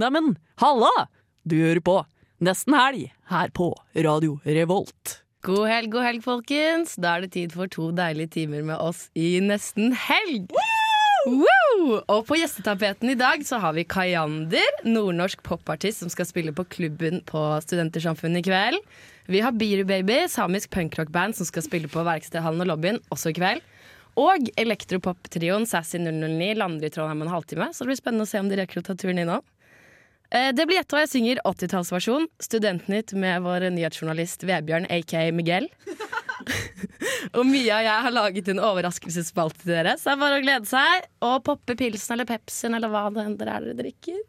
Neimen, halla! Du hører på Nesten Helg her på Radio Revolt. God helg, god helg, folkens. Da er det tid for to deilige timer med oss i Nesten helg. Woo! Og på gjestetapeten i dag så har vi Kayander, nordnorsk popartist som skal spille på klubben på Studentersamfunnet i kveld. Vi har Biru Baby, samisk punkrockband som skal spille på Verkstedhallen og lobbyen også i kveld. Og elektropop-trioen Sassy 009 lander i Trondheim om en halvtime, så det blir spennende å se om de rekker å ta turen innom. Eh, Det blir gjetta hva jeg synger 80-tallsversjon. Studentnytt med vår nyhetsjournalist Vebjørn, aka Miguel. og Mia og jeg har laget en overraskelsesspalte til dere, så det er bare å glede seg. Og poppe pilsen eller pepsen eller hva det enn er dere drikker.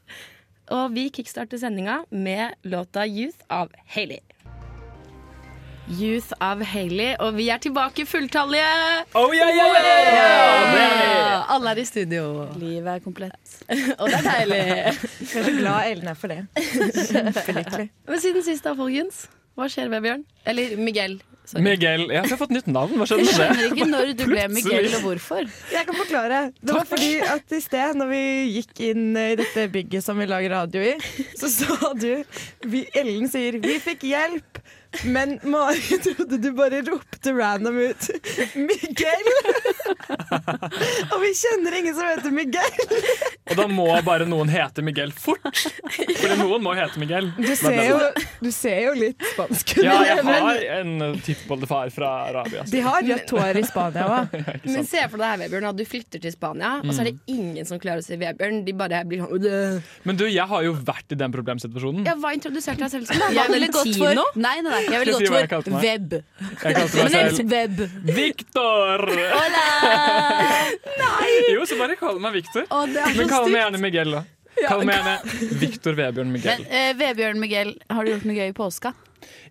Og vi kickstarter sendinga med låta Youth av Hailey. Youth av Hailey, og vi er tilbake fulltallige! Oh, yeah, yeah, yeah! Ja, alle er i studio. Livet er komplett. Og det er deilig. Jeg er så glad Ellen er for det. Kjempelykkelig. Men siden sist da, folkens. Hva skjer, med Bjørn? Eller Miguel. Sorry. Miguel. Jeg har fått nytt navn. Hva skjedde Jeg med det? skjønner ikke når du ble Miguel, og hvorfor. Jeg kan forklare. Det var fordi at i sted, når vi gikk inn i dette bygget som vi lager radio i, så sa du vi, Ellen sier 'vi fikk hjelp', men Mari trodde du bare ropte random ut 'Miguel'. Og vi kjenner ingen som heter Miguel. Og da må bare noen hete Miguel fort. Fordi noen må hete Miguel. Du ser jo, du ser jo litt spansk ut. Ja, jeg har en tippboldefar fra Arabia. De har rødt hår i Spania òg. Men se for deg her, Vebjørn, at du flytter til Spania, og så er det ingen som klarer å si Vebjørn. De bare blir sånn Men du, jeg har jo vært i den problemsituasjonen. Ja, Hva introduserte deg selv som? da? Jeg ville gått for Nei, nei, nei. Jeg ville si gått for web. Jeg kalte meg selv Web. Victor! Hola! Nei! Jo, så bare kall meg Victor. Å, det er Men så kall meg gjerne Miguel, da. Kall meg gjerne Victor Vebjørn Miguel. Men eh, Vebjørn Miguel, har du gjort noe gøy i påska?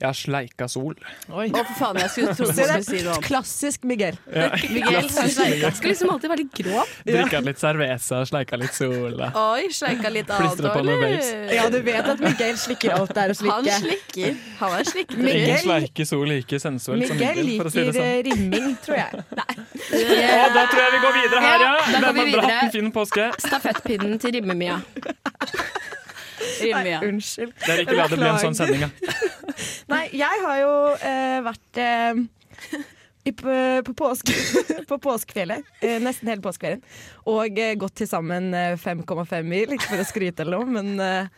Jeg har sleika sol. Oi. Å, for faen, jeg skulle tro du skulle det si noe om klassisk Miguel. Miguel. har sleika. Skal liksom alltid være litt grov. Drikka litt cerveza, sleika litt sol. Oi, sleika litt noen babes. Ja, du vet at Miguel slikker alt der er å Han slikker. Han er slikker. Ingen sleiker sleike sol like sensuelt som Miguel liker for å si det sånn. eh, rimming, tror jeg. Nei Og da tror jeg vi går videre her, ja. Ja, da går vi videre. en fin påske? Stafettpinnen til Rimme-Mia. Rimelig, ja. Unnskyld. Det er ikke la det bli en sånn sending, ja. Nei, jeg har jo eh, vært eh, i, på, på, påske, på påskefjellet eh, nesten hele påskeferien. Og eh, gått til sammen eh, 5,5 mil. Ikke for å skryte eller noe, men eh,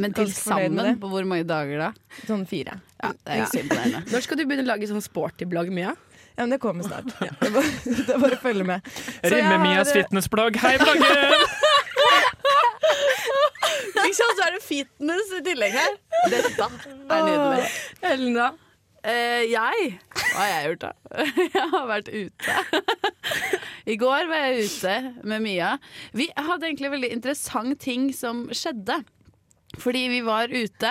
Men til sammen, på hvor mange dager da? sånn fire. Ja, det er imponerende. Når skal du begynne å lage sånn sporty blogg, Mia? Ja, men det kommer snart. Det, er bare, det er bare å følge med. Så jeg Rimme har, fitnessblogg. Hei, blogger! Ikke sant, så er det fitness i tillegg her. Dette er nydelig. Ellen, da? Eh, jeg? Hva har jeg gjort, da? Jeg har vært ute. I går var jeg ute med Mia. Vi hadde egentlig veldig interessant ting som skjedde. Fordi vi var ute,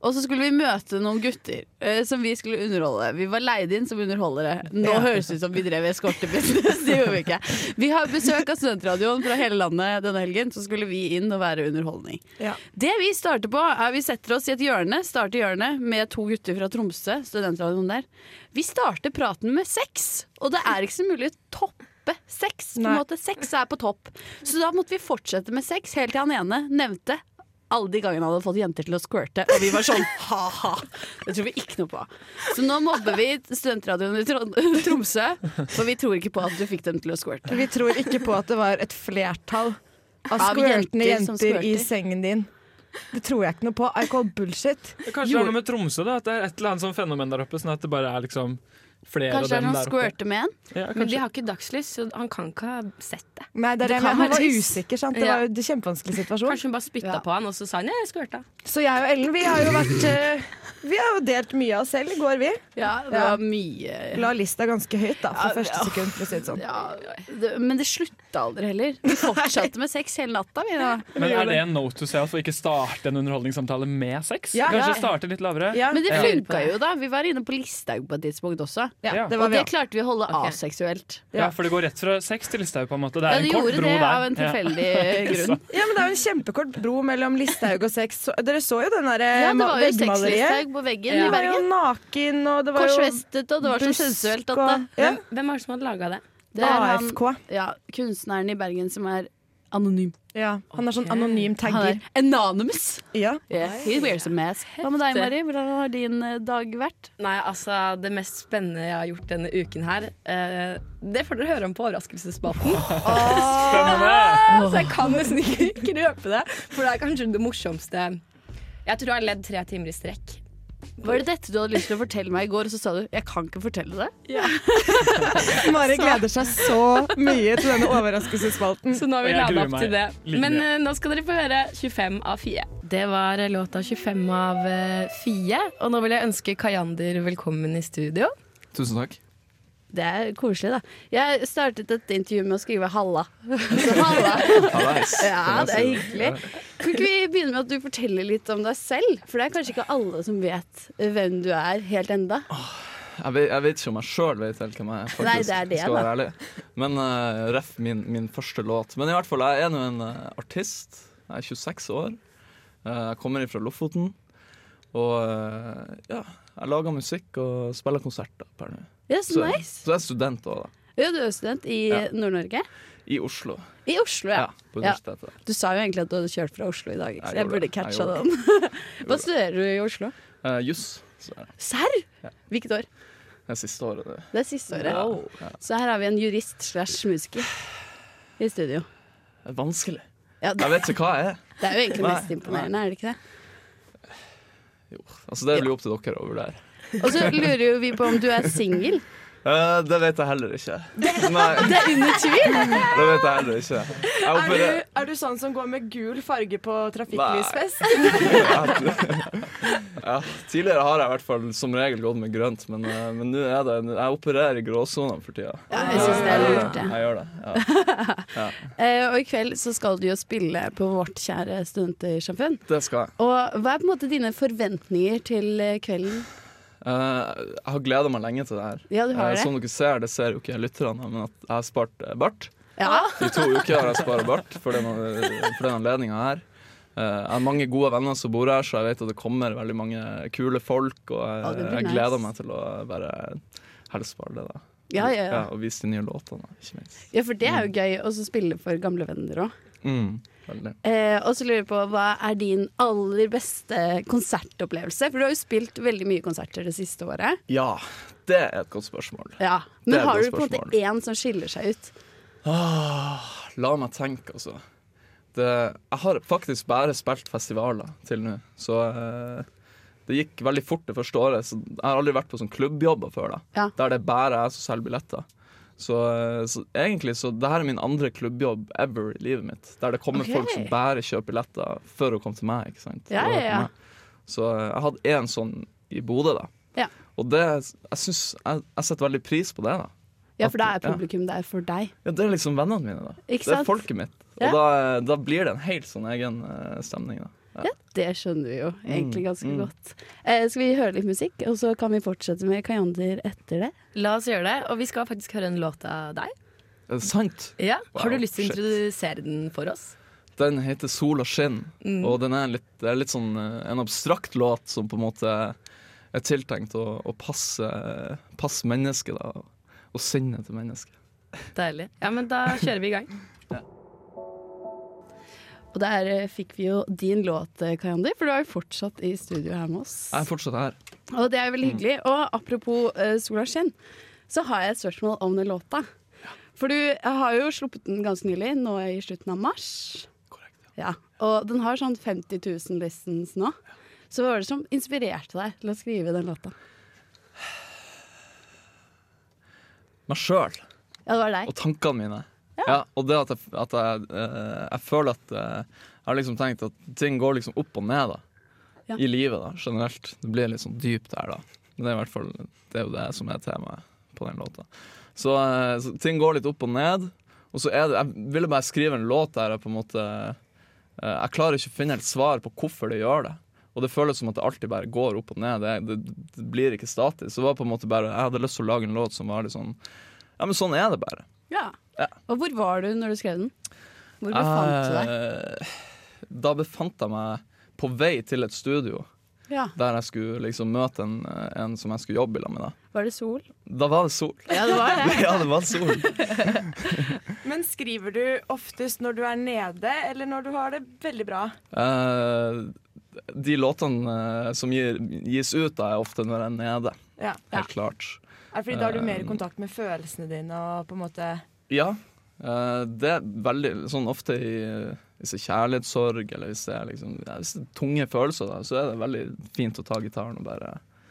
og så skulle vi møte noen gutter eh, som vi skulle underholde. Vi var leid inn som underholdere. Nå høres det ut som vi drev eskortebusiness. Det gjorde vi ikke. Vi har besøk av studentradioen fra hele landet denne helgen, så skulle vi inn og være underholdning. Ja. Det vi starter på, er vi setter oss i et hjørne, starter hjørnet med to gutter fra Tromsø, studentradioen der. Vi starter praten med sex, og det er ikke så mulig å toppe sex. På en måte, sex er på topp. Så da måtte vi fortsette med sex, helt til han ene nevnte alle de gangene han hadde fått jenter til å squirte, og vi var sånn ha-ha. Det tror vi ikke noe på. Så nå mobber vi studentradioen i Trond Tromsø, for vi tror ikke på at du fikk dem til å squirte. Vi tror ikke på at det var et flertall av squirtende jenter jenter i sengen din. Det tror jeg ikke noe på. I call bullshit. Kanskje det har noe med Tromsø, da. At det er et eller annet sånn fenomen der oppe. Sånn at det bare er liksom flere Kanskje av dem der oppe. squirter med en? Ja, Men de har ikke dagslys, så han kan ikke ha sett det. Nei, det er Det det, men han var usikker, sant? Det Ja. var jo en kjempevanskelig situasjon. Kanskje hun bare spytta Ja. på han, og så sa han ja, jeg squirta. Så jeg og Ellen, vi har jo vært eh, Vi har jo delt mye av oss selv i går, vi. Ja, det var mye La lista ganske høyt, da, for Ja, første ja. sekund, for å si det sånn. Ja, det, men det slutta aldri heller. Vi fortsatte med sex hele natta. Vi, da. Men er det en note to self å ikke starte en underholdningssamtale med sex? Ja. Kanskje Ja. starte litt lavere? Ja, Men det Ja. funka jo, da. Vi var inne på Listhaug på et tidspunkt også. Ja, Ja. det var Og det klarte vi å holde okay. aseksuelt. Ja, for det går rett fra sex til Listhaug, på en måte. Det Ja, de det en kort gjorde bro det der. av en tilfeldig grunn. Ja, men det er jo en kjempekort bro mellom Listhaug og sex. Så, dere så jo den derre Ja, det var jo veggmaleriet. sexlisthaug på veggen Ja. i Det var jo naken, og det var jo Korsvestet, og det var så sensuelt at det ja. Hvem, hvem var det som hadde laga det? Det er han- AFK. Ja, kunstneren i Bergen som er Anonym. Ja, han er sånn anonym tagger. er anonymous. Ja. Yeah, he wears a mask. Hva med deg, Mari? Hvordan har din eh, dag vært? Nei, altså Det mest spennende jeg har gjort denne uken her, eh, det får dere høre om på overraskelsesspalten. Så jeg kan nesten ikke røpe det, for det er kanskje det morsomste. Jeg tror jeg har ledd tre timer i strekk. Var det dette du hadde lyst til å fortelle meg i går, og så sa du 'jeg kan ikke fortelle det'? Mari gleder seg så mye til denne overraskelsesspalten. Så nå har vi lada opp til det. Men eh, nå skal dere få høre 25 av Fie. Det var eh, låta 25 av uh, Fie, og nå vil jeg ønske Kayander velkommen i studio. Tusen takk. Det er koselig, da. Jeg startet et intervju med å skrive 'halla'. Så halla. Ja, det er hyggelig. Kan ikke vi begynne med at du forteller litt om deg selv? For det er kanskje ikke alle som vet hvem du er helt enda. Jeg vet, jeg vet ikke om jeg sjøl vet helt hvem jeg er, faktisk. Nei, det er det, skal være ærlig. Men uh, ref min, min første låt. Men i hvert fall, jeg er nå en uh, artist. Jeg er 26 år. Uh, jeg kommer fra Lofoten. Og eh, ja, jeg lager musikk og spiller konserter per nå. Ja, så nice. så jeg er student òg, da. Ja, du er student i Ja. Nord-Norge. I Oslo. I Oslo, ja. Ja, på universitetet. Du sa jo egentlig at du hadde kjørt fra Oslo i dag, så jeg jeg burde catcha den. Hva studerer du i Oslo? Uh, Juss. Er. Serr? Ja. Hvilket år? Det er siste året. Det. Det er siste året. Ja. Så her har vi en jurist slash musiker i studio. Det er vanskelig. Ja, det, Jeg vet ikke hva jeg er. det er jo egentlig mest imponerende, er det ikke det? Jo, altså Det blir opp til dere å vurdere. Og så lurer jo vi på om du er singel. Uh, det vet jeg heller ikke. Nei, Det er under tvil! det vet jeg heller ikke. Jeg Er du, er du sånn som går med gul farge på trafikklysfest? ja, Tidligere har jeg i hvert fall som regel gått med grønt, men, eh, men nå er det Jeg opererer i gråsonene for tida. Ja, jeg syns det er lurt, det. Jeg gjør det. Ja. Eh, og i kveld så skal du jo spille på vårt kjære studentersamfunn. Det skal jeg. Og hva er på en måte dine forventninger til eh, kvelden? Eh, jeg har gleda meg lenge til det her. Ja, Eh, det. som dere ser, det ser jo ikke lytterne, men at jeg har spart eh, bart. Ja. I to uker har jeg spart bart for den, for den anledninga her. Jeg har mange gode venner som bor her, så jeg vet at det kommer veldig mange kule folk. Og jeg, jeg gleder meg til å bare helst bare det. da Ja, ja, ja. Og vise de nye låtene, ikke minst. ja, for det er jo gøy å spille for gamle venner òg. Mm. Eh, og så lurer jeg på, hva er din aller beste konsertopplevelse? For du har jo spilt veldig mye konserter det siste året. Ja, det er et godt spørsmål. Ja. Men er har du på en måte én som skiller seg ut? Ah, la meg tenke, altså. Det, jeg har faktisk bare spilt festivaler til nå, så eh, det gikk veldig fort det første året. Så jeg har aldri vært på sånn klubbjobber før, da. Ja. der det er bare jeg som selger billetter. Så, eh, så egentlig så det her er min andre klubbjobb ever i livet mitt. Der det kommer okay. folk som bare kjøper billetter for å komme til meg. ikke sant? Ja, ja, ja. Så eh, jeg hadde én sånn i Bodø, da. Ja. Og det, jeg, synes, jeg, jeg setter veldig pris på det. da Ja, for da er publikum der for deg. ja, Det er liksom vennene mine. da Ikke Det er folket mitt. Og da, da blir det en helt sånn egen eh, stemning. da Ja, det skjønner vi jo egentlig Mm, ganske mm. godt. Eh, skal vi høre litt musikk, og så kan vi fortsette med Kayander etter det? La oss gjøre det, og vi skal faktisk høre en låt av deg. Er det sant? Ja. Har du lyst til å introdusere den for oss? Den heter 'Sol og skinn', Mm. og den er litt, er litt sånn eh, en abstrakt låt som på en måte er tiltenkt å, å passe, passe mennesket, da. Og sinnet til mennesket. Deilig. Ja, men da kjører vi i gang. Og der eh, fikk vi jo din låt, Kayandi, for du er jo fortsatt i studio her med oss. Jeg er fortsatt her. Og det er veldig hyggelig. Og apropos uh, Sola skinn, så har jeg et spørsmål om den låta. For du har jo sluppet den ganske nylig, nå i slutten av mars. Korrekt. Ja. ja. Og den har sånn 50 000 listens nå. Så hva var det som inspirerte deg til å skrive den låta? Meg sjøl Ja, det var deg. og tankene mine. Ja. og det at jeg, at jeg, eh, jeg føler at eh, Jeg har liksom tenkt at ting går liksom opp og ned da Ja. i livet da, generelt. Det blir litt sånn dypt her, da. Men det er i hvert fall det er jo det som er temaet på den låta. Så, eh, så ting går litt opp og ned. Og så er det Jeg ville bare skrive en låt der jeg på en måte Jeg klarer ikke å finne helt svar på hvorfor det gjør det. Og det føles som at det alltid bare går opp og ned. Det, det, det blir ikke statisk. Så det var på en måte bare Jeg hadde lyst til å lage en låt som var litt sånn Ja, men sånn er det bare. Ja. Ja. Og hvor var du når du skrev den? Hvor befant du deg? Eh, Da befant jeg meg på vei til et studio Ja. der jeg skulle liksom møte en, en som jeg skulle jobbe med. Da. Var det sol? Da var det sol. Ja, det var det. Ja, det var sol. Men skriver du oftest når du er nede, eller når du har det veldig bra? Eh, de låtene eh, som gir, gis ut, da, er ofte når jeg er nede. Ja. Helt klart. Er det fordi da har du mer Um, kontakt med følelsene dine og på en måte Ja. eh, det er veldig sånn ofte i hvis det er kjærlighetssorg, eller hvis det er, liksom, ja, hvis det er tunge følelser, da, så er det veldig fint å ta gitaren og bare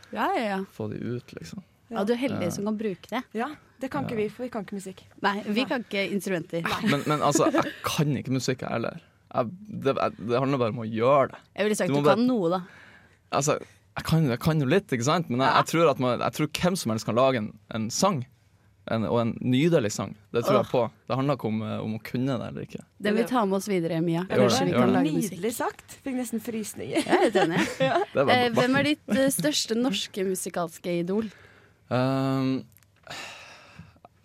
Ja, ja, ja. få de ut, liksom. ja du er heldig som kan bruke det. Ja, det kan ikke vi, for vi kan ikke musikk. Nei, vi kan ikke instrumenter. Men, men altså, jeg kan ikke musikk, jeg heller. Jeg, det, det handler bare om å gjøre det. Jeg ville sagt Du du, bare- kan noe, da. Altså, jeg kan, jeg kan jo litt, ikke sant? Men jeg, jeg, tror at man, jeg tror hvem som helst kan lage en, en sang. En, og en nydelig sang. Det tror jeg på. Det handler ikke om, eh, om å kunne det eller ikke. Det vil ta med oss videre, Mia. Gjør det, vi gjør det. Nydelig sagt. Fikk nesten frysninger. Jeg er helt enig. ja. er Eh, hvem er ditt eh, største norske musikalske idol? Um,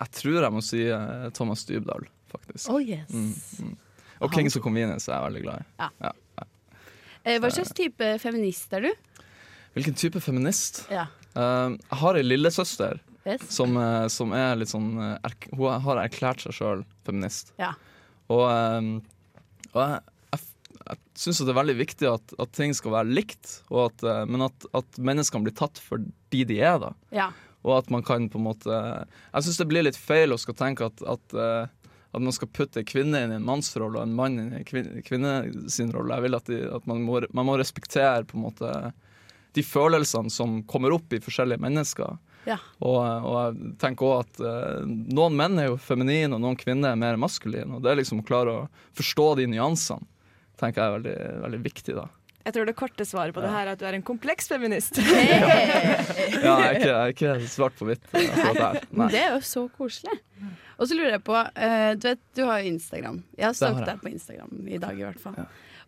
jeg tror jeg må si uh, Thomas Dybdahl, faktisk. Oh yes. Mm, mm. Og Kings of Convenience er jeg veldig glad i. Eh, hva slags type feminist er du? Hvilken type feminist? Ja. Uh, jeg har ei lillesøster Yes. som, eh, som er litt sånn eh, Hun har erklært seg sjøl feminist. Ja. Og, um, og jeg, jeg, jeg syns det er veldig viktig at, at ting skal være likt, og at, eh, men at, at menneskene blir tatt for de de er. da ja. Og at man kan på en måte Jeg syns det blir litt feil å skal tenke at, at, at man skal putte en kvinne inn i en mannsrolle og en mann inn i en kvin- kvinne sin rolle. Jeg vil at, de, at man, må, man må respektere på en måte de følelsene som kommer opp i forskjellige mennesker. Ja. Og, og jeg tenker også at eh, noen menn er jo feminine, og noen kvinner er mer maskuline. Og det er liksom å klare å forstå de nyansene tenker jeg er veldig, veldig viktig. da Jeg tror det korte svaret på det her er at du er en kompleks feminist. Ja, jeg er ikke, jeg er ikke svart på hvitt det er jo så koselig. Og så lurer jeg på uh, Du vet, du har jo Instagram. Jeg har stalket deg på Instagram i dag, i hvert fall.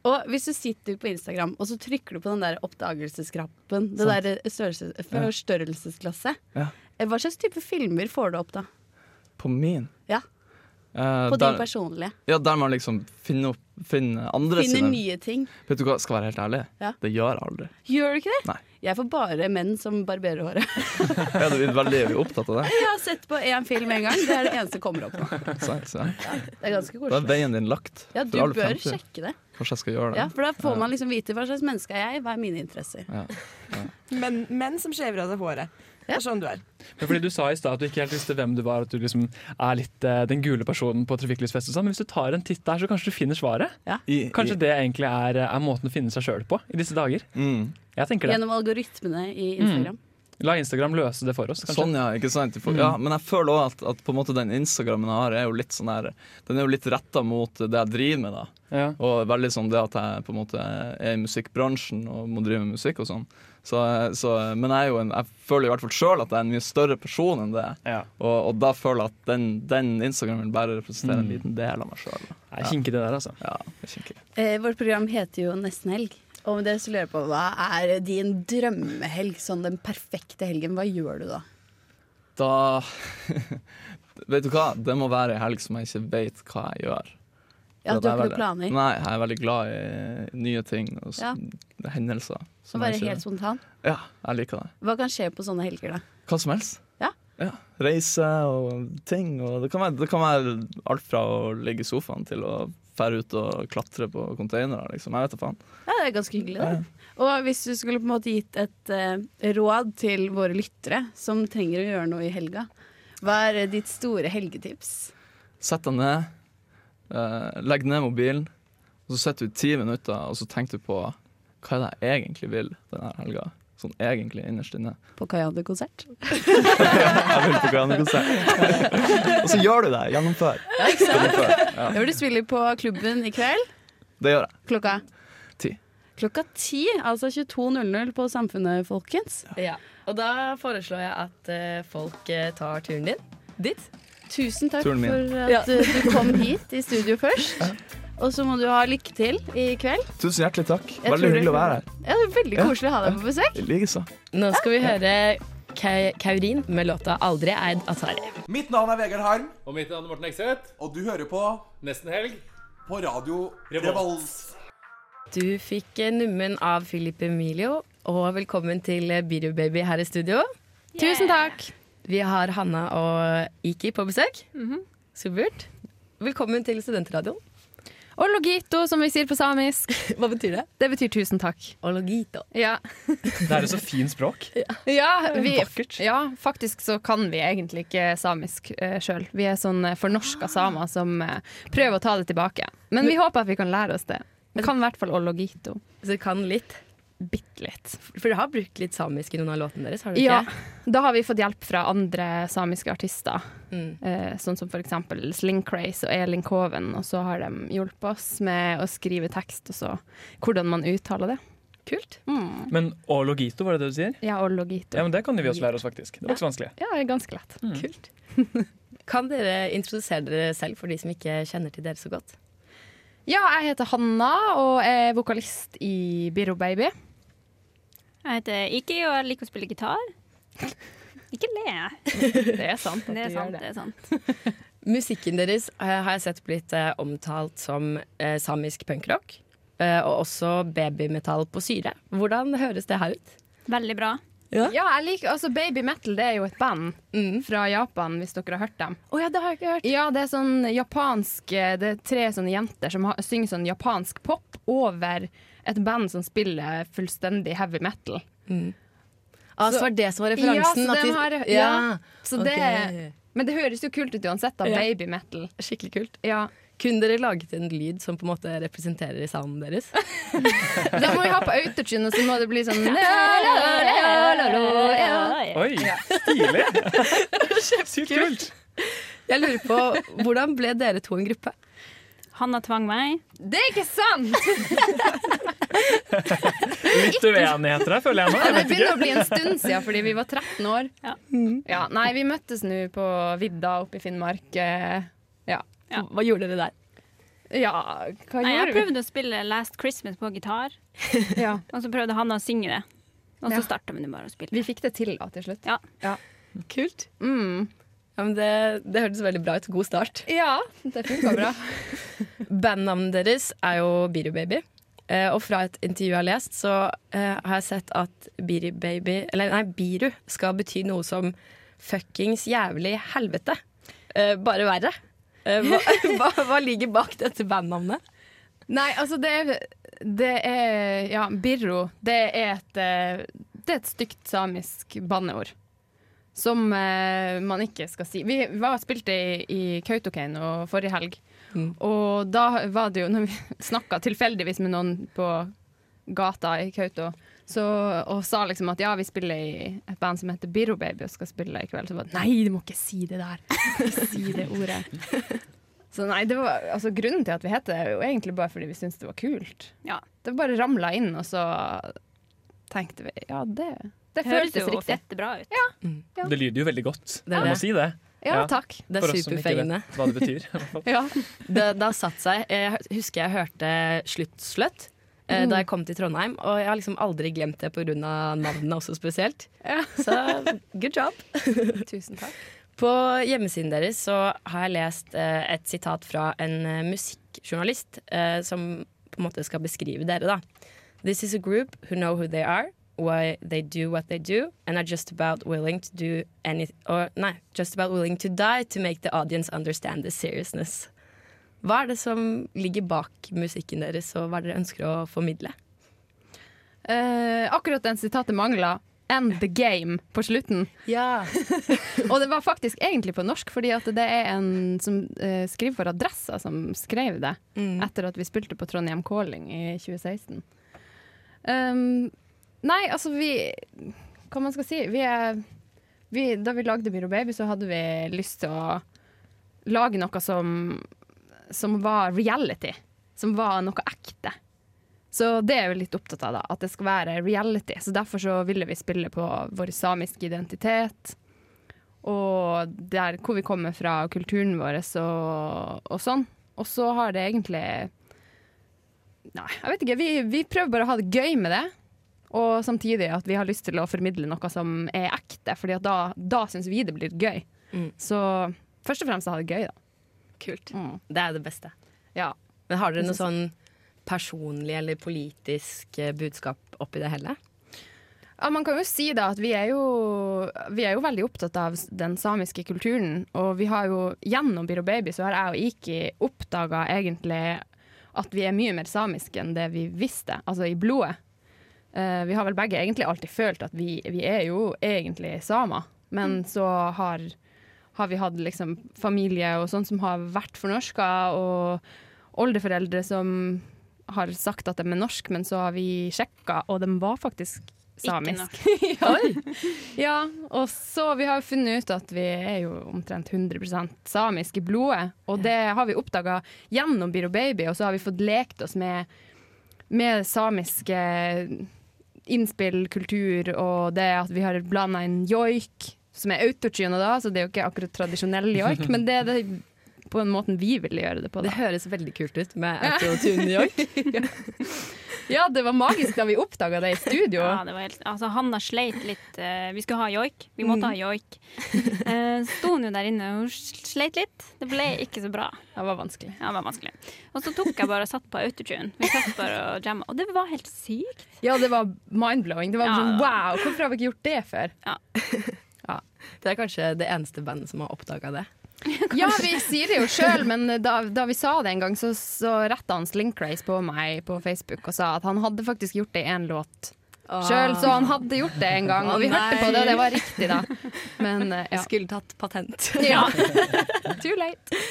Og hvis du sitter på Instagram og så trykker du på den der oppdagelseskrappen, det der størrelse, forstørrelsesglasset, Ja. eh, hva slags type filmer får du opp da? På min? Ja. Eh, På din personlige? ja, der man liksom finner, opp, finner andre Finner sine nye ting. Vet du hva, skal være helt ærlig? Ja. Det gjør jeg aldri. Gjør du ikke det? Nei. Jeg får bare menn som barberer håret. ja, du veldig opptatt av det? Jeg har sett på én film en gang. Det er det eneste som kommer opp nå. Så, så. Det er ganske Da er veien din lagt. Ja, du bør fremtid. sjekke det. Kanskje jeg skal gjøre det. Ja, For da får man liksom vite hva slags menneske er jeg, hva er mine interesser. Men menn som skjever av seg håret. Det og sånn du er. Men fordi Du sa i stad at du ikke helt visste hvem du var, at du liksom er litt eh, den gule personen på trafikklysfest. sånn, Men hvis du tar en titt der, så kanskje du finner svaret? I, Kanskje i, det egentlig er, er måten å finne seg sjøl på i disse dager? mm. Jeg tenker det. Gjennom algoritmene i Instagram. La Instagram løse det for oss, kanskje. Sånn, ja. ikke sant? For, Mm. ja, men jeg føler òg at, at på en måte den Instagrammen jeg har, er jo litt sånn her Den er jo litt retta mot det jeg driver med, da. Ja. Og veldig sånn det at jeg på en måte er i musikkbransjen og må drive med musikk og sånn. Så, så, men jeg, er jo en, jeg føler i hvert fall sjøl at jeg er en mye større person enn det. Ja. Og, og da føler jeg at den, den Instagrammen bare representerer en Mm. liten del av meg sjøl. Det er kinkig det der, altså. Ja. Eh, vårt program heter jo Nesten helg. Og med det så lurer jeg på, hva er din drømmehelg? Sånn den perfekte helgen. Hva gjør du da? Da Vet du hva? Det må være ei helg som jeg ikke vet hva jeg gjør. Ja, Du har ikke noen planer? Nei, jeg er veldig glad i nye ting og Ja. hendelser. Som Bare helt spontan? Ja, jeg liker det. Hva kan skje på sånne helger, da? Hva som helst. Ja. Reise og ting. Og det, kan være, det kan være alt fra å ligge i sofaen til å fære ut og klatre på containere. Liksom. Jeg vet da faen. Ja, Det er ganske hyggelig, Ja. Og hvis du skulle på en måte gitt et uh, råd til våre lyttere som trenger å gjøre noe i helga, hva er ditt store helgetips? Sett deg ned, uh, legg ned mobilen, og så sitter du i ti minutter og så tenker du på hva er det jeg egentlig vil denne helga. Sånn egentlig innerst inne. På Kayane-konsert? Jeg vil på Grandekonsert. og så gjør du det. Gjennomfør. Gjennomfør. Ja, Jeg vil du spille på klubben i kveld. det gjør jeg. Klokka Ti. Klokka ti, altså 22.00 på Samfunnet, folkens. Ja. Og da foreslår jeg at eh, folk eh, tar turen din Ditt. Tusen takk for at Ja. uh, du kom hit i studio først. Og så må du ha lykke til i kveld. Tusen hjertelig takk. Jeg Veldig hyggelig å være her. Ja, det er veldig koselig å ha deg på besøk. Likeså. Nå skal vi høre Ka- Kaurin med låta 'Aldri eid Atari'. Mitt navn er Vegard Harm, Og mitt navn er Morten Ekseth. og du hører på Nesten helg. på radio Revolt. Revolt. Du fikk eh, nummen av Philip Emilio, og velkommen til Biru Baby her i studio. Tusen takk. Vi har Hanna og Iki på besøk. Supert. Velkommen til Studentradioen. Ologito, som vi sier på samisk. Hva betyr det? Det betyr tusen takk. Ologito. Ja, Det er jo så fint språk. ja, vi, ja faktisk så kan vi egentlig ikke samisk uh, sjøl. Vi er sånn uh, fornorska samer som uh, prøver å ta det tilbake. Men vi håper at vi kan lære oss det. Vi kan i hvert fall ologito. Så du kan litt? Bitte litt. For du har brukt litt samisk i noen av låtene deres, har du Ja, ikke? da har vi fått hjelp fra andre samiske artister. Mm. eh, sånn som for eksempel Sling Craze og Elin Koven. Og så har de hjulpet oss med å skrive tekst, og så hvordan man uttaler det. Kult. Mm. Men ologito, var det det du sier? Ja, ologito. Ja, men Det kan vi også lære oss, faktisk. Det var ikke så vanskelig. Ja, det er ganske lett. Kult. Kan dere introdusere dere selv for de som ikke kjenner til dere så godt? Ja, jeg heter Hanna og er vokalist i Biro Baby. Jeg heter Iki, og jeg liker å spille gitar. Ikke le. Det er sant at Det er du sant. gjør det det. er sant. Musikken deres eh, har jeg sett blitt eh, omtalt som eh, samisk punkrock. eh, og også babymetall på syre. Hvordan høres det her ut? Veldig bra. Ja, jeg liker, altså Baby Metal det er jo et band Mm. fra Japan, hvis dere har hørt dem. Oh, ja, det har jeg ikke hørt. Ja, det er sånn japansk Det er tre sånne jenter som har, synger sånn japansk pop over et band som spiller fullstendig heavy metal. Ah, så Så- var det som var referansen? Ja, så de har- ja. ja. Så det, Men det høres jo kult ut uansett, da. Ja. Baby metal. Skikkelig kult. Ja. Kunne dere laget en lyd som på en måte representerer sounden deres? Da må vi ha på autotune, og så må det bli sånn. Oi, stilig! Sykt kult. Jeg lurer på, Hvordan ble dere to en gruppe? Hanna tvang meg. Det er ikke sant! Litt uenigheter her, føler jeg nå. Ja, Jeg det begynner å bli en stund siden, fordi vi var 13 år. Ja. Ja, nei, vi møttes nå på vidda oppe i Finnmark. eh, Ja. Hva gjorde dere der? ja, hva Nei, jeg gjorde vi? prøvde å spille Last Christmas på gitar, Ja. og så prøvde Hanna å synge det. Og så Ja. starta vi bare å spille. Vi fikk det til da, til slutt. Ja. Kult. Mm. Ja, men det, det hørtes veldig bra ut. God start. Ja, det funka bra. Bandnavnet deres er jo Biru Baby. Eh, og fra et intervju jeg har lest, så eh, har jeg sett at Biri Baby Eller nei, Biru skal bety noe som fuckings jævlig helvete. Eh, bare verre. Eh, hva, hva, hva ligger bak dette bandnavnet? Nei, altså det er, det er Ja, birro. Det er et, eh, det er et stygt samisk banneord. Som eh, man ikke skal si. Vi var spilte i, i Kautokeino forrige helg. Mm. Og da var det jo, når vi snakka tilfeldigvis med noen på gata i Kauto, så, og sa liksom at ja, vi spiller i et band som heter Biro Baby og skal spille i kveld, så var det nei, du må ikke si det der. Ikke si det ordet. Så nei, det var, altså Grunnen til at vi het det, er jo egentlig bare fordi vi syntes det var kult. Ja. Det bare ramla inn, og så tenkte vi ja, det, det Det høres jo riktig. fette bra ut. Det lyder jo veldig godt. Det Jeg må si det. Ja, Ja. takk. Det er superfengende. hva det betyr. i hvert fall. Ja. Det, det har satt seg. Jeg husker jeg hørte Sluttsløtt eh, da jeg kom til Trondheim, og jeg har liksom aldri glemt det pga. navnene også spesielt. Ja. Så good job. Tusen takk. På hjemmesiden deres så har jeg lest eh, et sitat fra en eh, musikkjournalist eh, som på en måte skal beskrive dere, da. This is a group who know who they are, why they do what they do, and are just about willing to do any or, Nei, just about willing to die to make the audience understand the seriousness. Hva er det som ligger bak musikken deres, og hva er det dere ønsker å formidle? Uh, akkurat den sitatet mangla. End the game på slutten. Ja. Og det var faktisk egentlig på norsk, fordi at det er en som uh, skriver for Adressa, som skrev det Mm. etter at vi spilte på Trondheim Calling i 2016. Um, nei, altså vi Hva man skal si? Vi er, vi, da vi lagde Myro Baby, så hadde vi lyst til å lage noe som, som var reality. Som var noe ekte. Så det er vi litt opptatt av, da, at det skal være reality. Så derfor så ville vi spille på vår samiske identitet. Og der hvor vi kommer fra, kulturen vår og, og sånn. Og så har det egentlig Nei, jeg vet ikke. Vi, vi prøver bare å ha det gøy med det. Og samtidig at vi har lyst til å formidle noe som er ekte, Fordi at da, da syns vi det blir gøy. Mm. Så først og fremst ha det gøy, da. Kult. Mm. Det er det beste. Ja. Men har dere noe sånn personlig eller politisk eh, budskap oppi det hele? Ja, man kan jo si da at vi er jo, vi er jo veldig opptatt av den samiske kulturen. Og vi har jo gjennom Biro Baby så har jeg og Iki oppdaga egentlig at vi er mye mer samiske enn det vi visste, altså i blodet. Eh, vi har vel begge egentlig alltid følt at vi, vi er jo egentlig samer, men så har, har vi hatt liksom familie og sånn som har vært fornorska, og oldeforeldre som har sagt at de er norsk, men så har vi sjekka, og de var faktisk samisk. ja. ja, og så vi har funnet ut at vi er jo omtrent 100 samisk i blodet, og det har vi oppdaga gjennom Biro Baby, og så har vi fått lekt oss med, med samiske innspill, kultur, og det at vi har blanda inn joik, som er autotune da, så det er jo ikke akkurat tradisjonell joik, men det er det på en måten vi ville gjøre det på. Da. Det høres veldig kult ut med autotune joik. Ja, det var magisk da vi oppdaga det i studio. Ja, det var helt, altså Hanna sleit litt. eh, vi skulle ha joik. Vi måtte ha joik. Uh, sto hun jo der inne og sleit litt. Det ble ikke så bra. Det var vanskelig. Ja, det var vanskelig. Og så tok jeg bare og satt på autotune. Vi satt bare og jamma. Og det var helt sykt. Ja, det var mind-blowing. Det var Ja. sånn wow, hvorfor har vi ikke gjort det før? Ja. ja. Det er kanskje det eneste bandet som har oppdaga det. Ja, vi sier det jo sjøl, men da, da vi sa det en gang, så, så retta han Slinkrace på meg på Facebook og sa at han hadde faktisk gjort det i én låt sjøl, så han hadde gjort det en gang. Og vi hørte på det, og det var riktig, da. Men ja. Jeg skulle tatt patent. ja. Too late.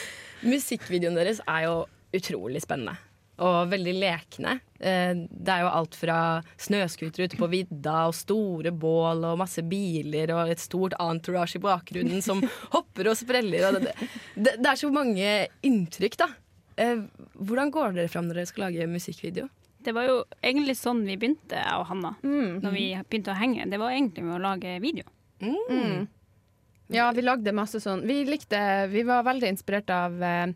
Musikkvideoen deres er jo utrolig spennende. Og veldig lekne. Eh, Det er jo alt fra snøscootere ute på vidda og store bål og masse biler og et stort entourage i bakgrunnen som hopper og spreller. Og det, det, det er så mange inntrykk, da. Eh, Hvordan går dere fram når dere skal lage musikkvideo? Det var jo egentlig sånn vi begynte, jeg og Hanna. Når vi begynte å henge. Det var egentlig med å lage video. Mm. Ja, vi lagde masse sånn Vi likte Vi var veldig inspirert av eh,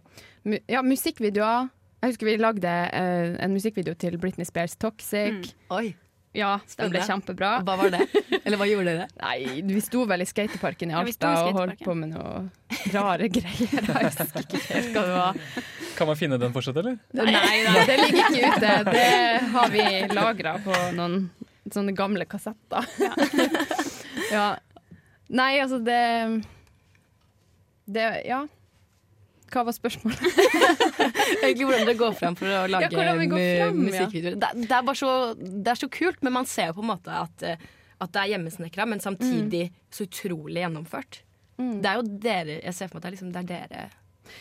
ja, musikkvideoer. Jeg husker vi lagde uh, en musikkvideo til Britney Spears 'Toxic'. Oi, Ja, den ble kjempebra. Hva var det? Eller hva gjorde dere? Nei, vi sto vel i skateparken i Ja, Alta i og holdt på med noe rare greier. Jeg husker ikke helt hva det var. Kan man finne den fortsatt, eller? Nei, nei, det ligger ikke ute. Det har vi lagra på noen sånne gamle kassetter. Ja. Nei, altså det Det Ja. Hva var spørsmålet? Egentlig hvordan dere går fram for å lage ja, frem, musikkvideoer. ja. Det, det, er bare så, det er så kult, men man ser jo på en måte at, eh, at det er hjemmesnekra, men samtidig Mm. så utrolig gjennomført. Det er jo dere Jeg ser for meg at det er, liksom, det er dere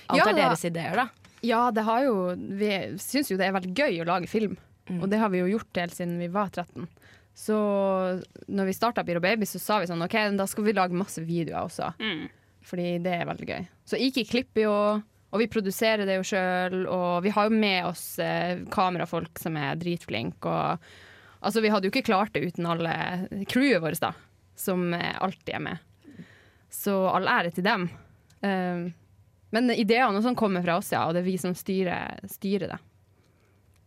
Alt Ja, er deres ideer, da. Ja, det har jo Vi syns jo det er veldig gøy å lage film, og det har vi jo gjort helt siden vi var 13. Så når vi starta Biro Baby, så sa vi sånn OK, da skal vi lage masse videoer også. Mm. Fordi det er veldig gøy. Så Iki klipper jo, og vi produserer det jo sjøl. Og vi har jo med oss eh, kamerafolk som er dritflinke. Og altså, vi hadde jo ikke klart det uten alle crewet vårt, da. Som eh, alltid er med. Så all ære til dem. Um, men ideene sånn kommer fra oss, ja, og det er vi som styrer, styrer det.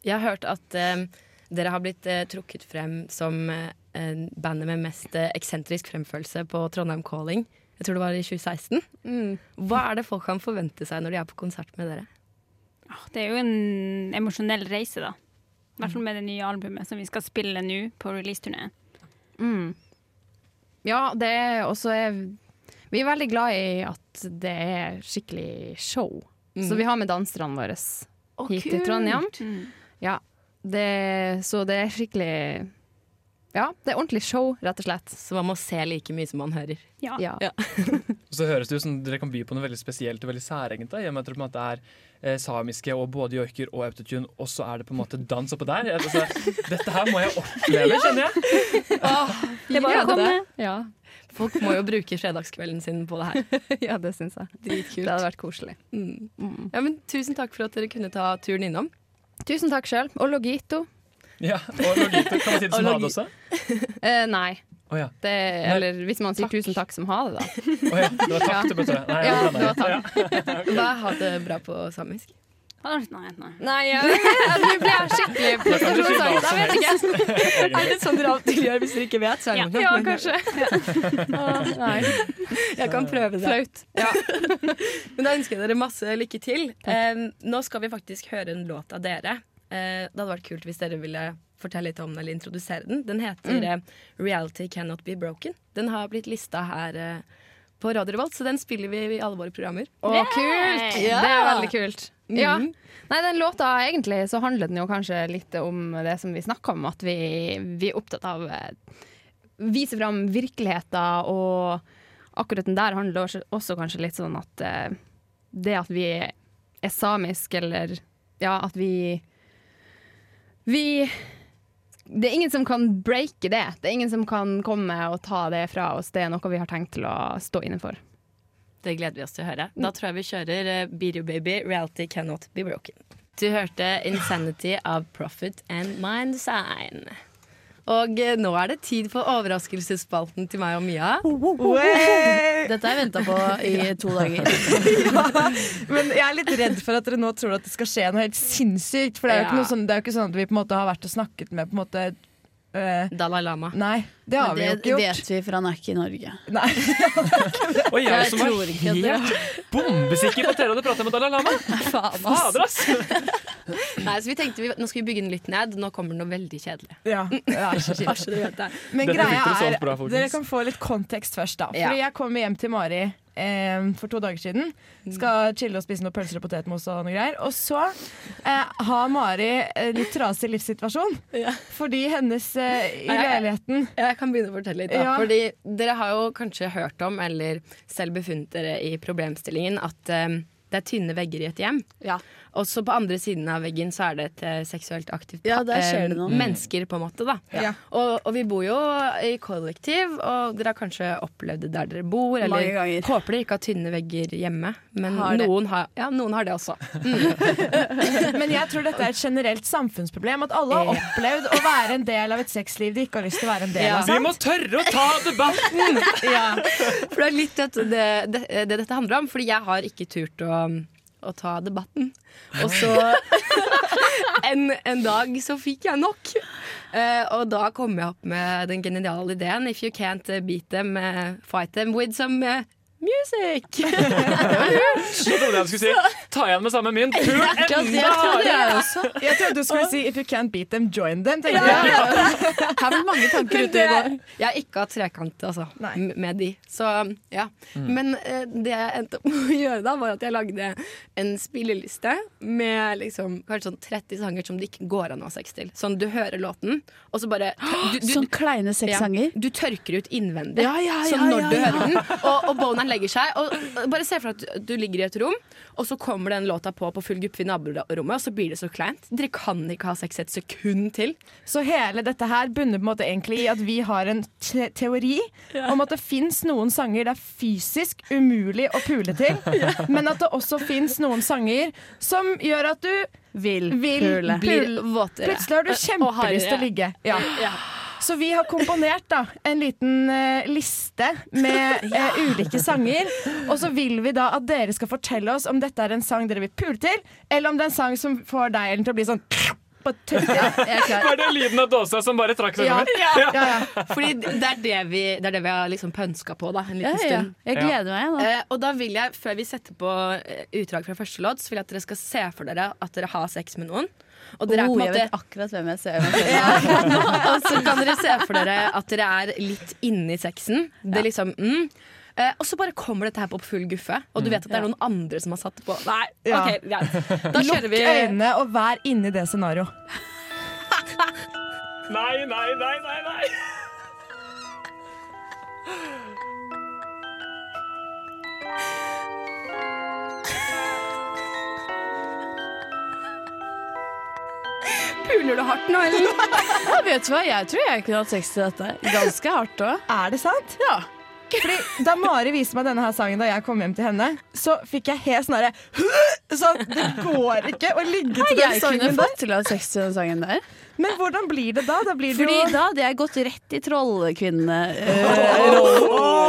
Jeg har hørt at eh, dere har blitt eh, trukket frem som eh, bandet med mest eh, eksentrisk fremførelse på Trondheim Calling. Jeg tror det var i 2016. Hva er det folk kan forvente seg når de er på konsert med dere? Ah, Det er jo en emosjonell reise, da. I hvert fall med det nye albumet som vi skal spille nå på releaseturneen. Mm. Ja, det er også er, Vi er veldig glad i at det er skikkelig show. Så vi har med danserne våre hit til Trondheim. Ja, det, så det er skikkelig Ja, det er ordentlig show, rett og slett. Så man må se like mye som man hører. Ja. Ja. Og så høres det ut som dere kan by på noe veldig spesielt og veldig særegent. I og med at det på en måte er eh, samiske og både joiker og autotune, og så er det på en måte dans oppå der. Altså, dette her må jeg oppleve, kjenner jeg. Det er bare å komme. Ja, Folk må jo bruke fredagskvelden sin på det her. ja det syns jeg. Det hadde vært koselig. Ja, men tusen takk for at dere kunne ta turen innom. Tusen takk sjøl. Og Logito. Ja, Og Logito, kan man si det som ha det også? Eh, nei. Oh, ja. Det, eller hvis man sier tusen takk som ha det, da. Oh, ja. Det var takk du burde Nei, Ja, det var Ja. Hva er ha det bra på samisk? Nei, nei. Nei, ja. nå ble jeg skikkelig prestasjonsangst. Jeg vet ikke. Er det sånn dere alltid gjør hvis dere ikke vet? Så er det noe. Ja, kanskje. Ja. nei. Jeg kan prøve det. Flaut. Ja. Men da ønsker jeg dere masse lykke til. Eh, nå skal vi faktisk høre en låt av dere. Eh, det hadde vært kult hvis dere ville fortelle litt om den eller introdusere den. Den heter Mm. eh, 'Reality Cannot Be Broken'. Den har blitt lista her eh, på Radio Revolt, så den spiller vi i alle våre programmer. Å, kult! Yeah! Det er veldig kult. Ja. Mhm. Nei, den låta egentlig så handler den jo kanskje litt om det som vi snakka om, at vi, vi er opptatt av eh, vise fram virkeligheter, og akkurat den der handler også, også kanskje litt sånn at eh, det at vi er samisk, eller ja, at vi Vi Det er ingen som kan breake det. Det er ingen som kan komme og ta det fra oss. Det er noe vi har tenkt til å stå inne for. Det gleder vi oss til å høre. Da tror jeg vi kjører uh, Baby, Reality Cannot Be Broken. Du hørte 'Insanity' av Profit and Mind Design. Og eh, nå er det tid for overraskelsesspalten til meg og Mia. Dette har jeg venta på i to dager. ja, men jeg er litt redd for at dere nå tror at det skal skje noe helt sinnssykt. For det er jo ikke, noe sånn, det er jo ikke sånn at vi på en måte har vært og snakket med på en måte øh, Dalai Lama. Nei, det har det, vi jo ikke gjort. vet vi, for han er ikke i Norge. Nei. Og jeg, Jeg som er det- helt bombesikker på at dere hadde pratet med Dalai Lama. Fader, ass! Nei, så vi tenkte vi, Nå skal vi bygge den litt ned. Nå kommer det noe veldig kjedelig. Ja, det er du det. Men greia er, dere kan få litt kontekst først, da. Fordi jeg kommer hjem til Mari eh, for to dager siden. Skal chille og spise noen pølser og potetmos og noe greier. Og så eh, har Mari eh, litt trasig livssituasjon. Ja. Fordi hennes eh, i leiligheten jeg, jeg kan begynne å fortelle litt. Da. Ja. Fordi Dere har jo kanskje hørt om, eller selv befunnet dere i problemstillingen, at eh, det er tynne vegger i et hjem. Ja. Og så på andre siden av veggen så er det et eh, seksuelt aktivt Ja, eh, det noe. mennesker, på en måte. da Ja. og, og vi bor jo i kollektiv, og dere har kanskje opplevd det der dere bor. Eller håper dere ikke har tynne vegger hjemme, men Har noen har, ja, noen har det også. Men jeg tror dette er et generelt samfunnsproblem. At alle har opplevd å være en del av et sexliv de ikke har lyst til å være en del Ja. av. Vi må tørre å ta debatten! Ja. For det er litt det, det, det dette handler om. Fordi jeg har ikke turt å, å ta debatten. Og så en, en dag så fikk jeg nok. Uh, og da kom jeg opp med den geniale ideen If you can't eh, beat them, uh, fight them with some uh, music. Så trodde jeg du skulle si ta igjen med samme mynt. Pul enda hardere! Jeg trodde du skulle si 'if you can't beat them, join them'. tenkte ja. Her ble mange tanker ute i går. jeg har ikke hatt trekant altså, med de. Så ja. Men uh, det jeg endte opp med å gjøre da, var at jeg lagde en spilleliste med liksom, kanskje sånn 30 sanger som det ikke går an å ha sex til. Sånn du hører låten, og så bare du, du, Sånn kleine sexsanger. Ja, du tørker ut innvendig. Ja, ja, ja, så når ja, du ja. hører den, og, og boneren legger seg og, og Bare se for deg at du ligger i et rom, og så kommer den låta på på full gruppe i naborommet, og så blir det så kleint. Dere kan ikke ha sex et sekund til. Så hele dette her bunner på en måte egentlig i at vi har en te teori om at det fins noen sanger det er fysisk umulig å pule til, men at det også fins noen sanger som gjør at du Vil vil pule. Blir våtere. Plutselig har du kjempelyst til å ligge. Ja. Ja. Så vi har komponert da en liten uh, liste med uh, ulike sanger. Og så vil vi da at dere skal fortelle oss om dette er en sang dere vil pule til, eller om det er en sang som får deg Ellen, til å bli sånn er. Var det lyden av dåsa som bare trakk seg Ja, over? ja, ja. Fordi det er det vi, det er det vi har liksom pønska på da, en liten ja. stund. Jeg gleder meg. Da. Eh, og da vil jeg, før vi setter på eh, utdrag fra første låt, så vil jeg at dere skal se for dere at dere har sex med noen. Og dere er på Oh, en jeg måte vet akkurat hvem jeg ser. Jeg ser. Og så kan dere se for dere at dere er litt inne i sexen. Det er liksom mm. eh, Og så bare kommer dette her på full guffe, og du vet at det er noen andre som har satt det på. Nei, Ja. ok, ja. Da Lukk kjører vi øynene og vær inni det scenarioet. Nei, nei, nei, nei, nei. Puler du hardt nå, eller? Ja, vet du hva? Jeg tror jeg kunne hatt sex til dette. Ganske hardt òg. Er det sant? Ja. Fordi Da Mari viste meg denne her sangen da jeg kom hjem til henne, så fikk jeg helt sånn herre Sånn, det går ikke å ligge til den sangen der. Jeg kunne fått til å ha sex til den sangen der. Men hvordan blir det da? Da blir det Fordi jo da hadde jeg gått rett i trollkvinnerollen.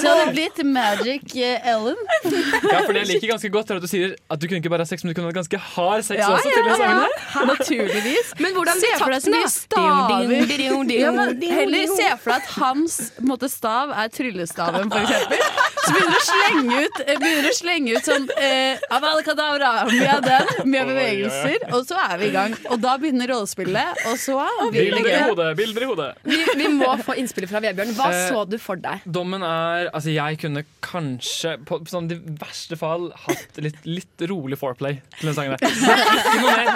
Så det hadde blitt Magic eh, Ellen. Ja, for det jeg liker ganske godt, er at du sier at du kunne ikke bare ha sex, men du kunne ha ganske hard sex Ja, også. til ja, sangen her. Naturligvis. Men hvordan Se blir for deg så mye staver. Ja, men heller se for deg at hans måte, stav er tryllestaven, for eksempel. Så begynner du å slenge ut, eh, begynner å slenge ut sånn eh, mye av den, mye av bevegelser, og så er vi i gang. Og da begynner rollespillet, og så Bilder i hodet! Bilder i hodet. Vi, vi må få innspillet fra Vebjørn. Hva Eh, så du for deg? Dommen er Altså, jeg kunne kanskje, på, på sånn de verste fall, hatt litt, litt rolig foreplay til den sangen der. Ikke noe mer.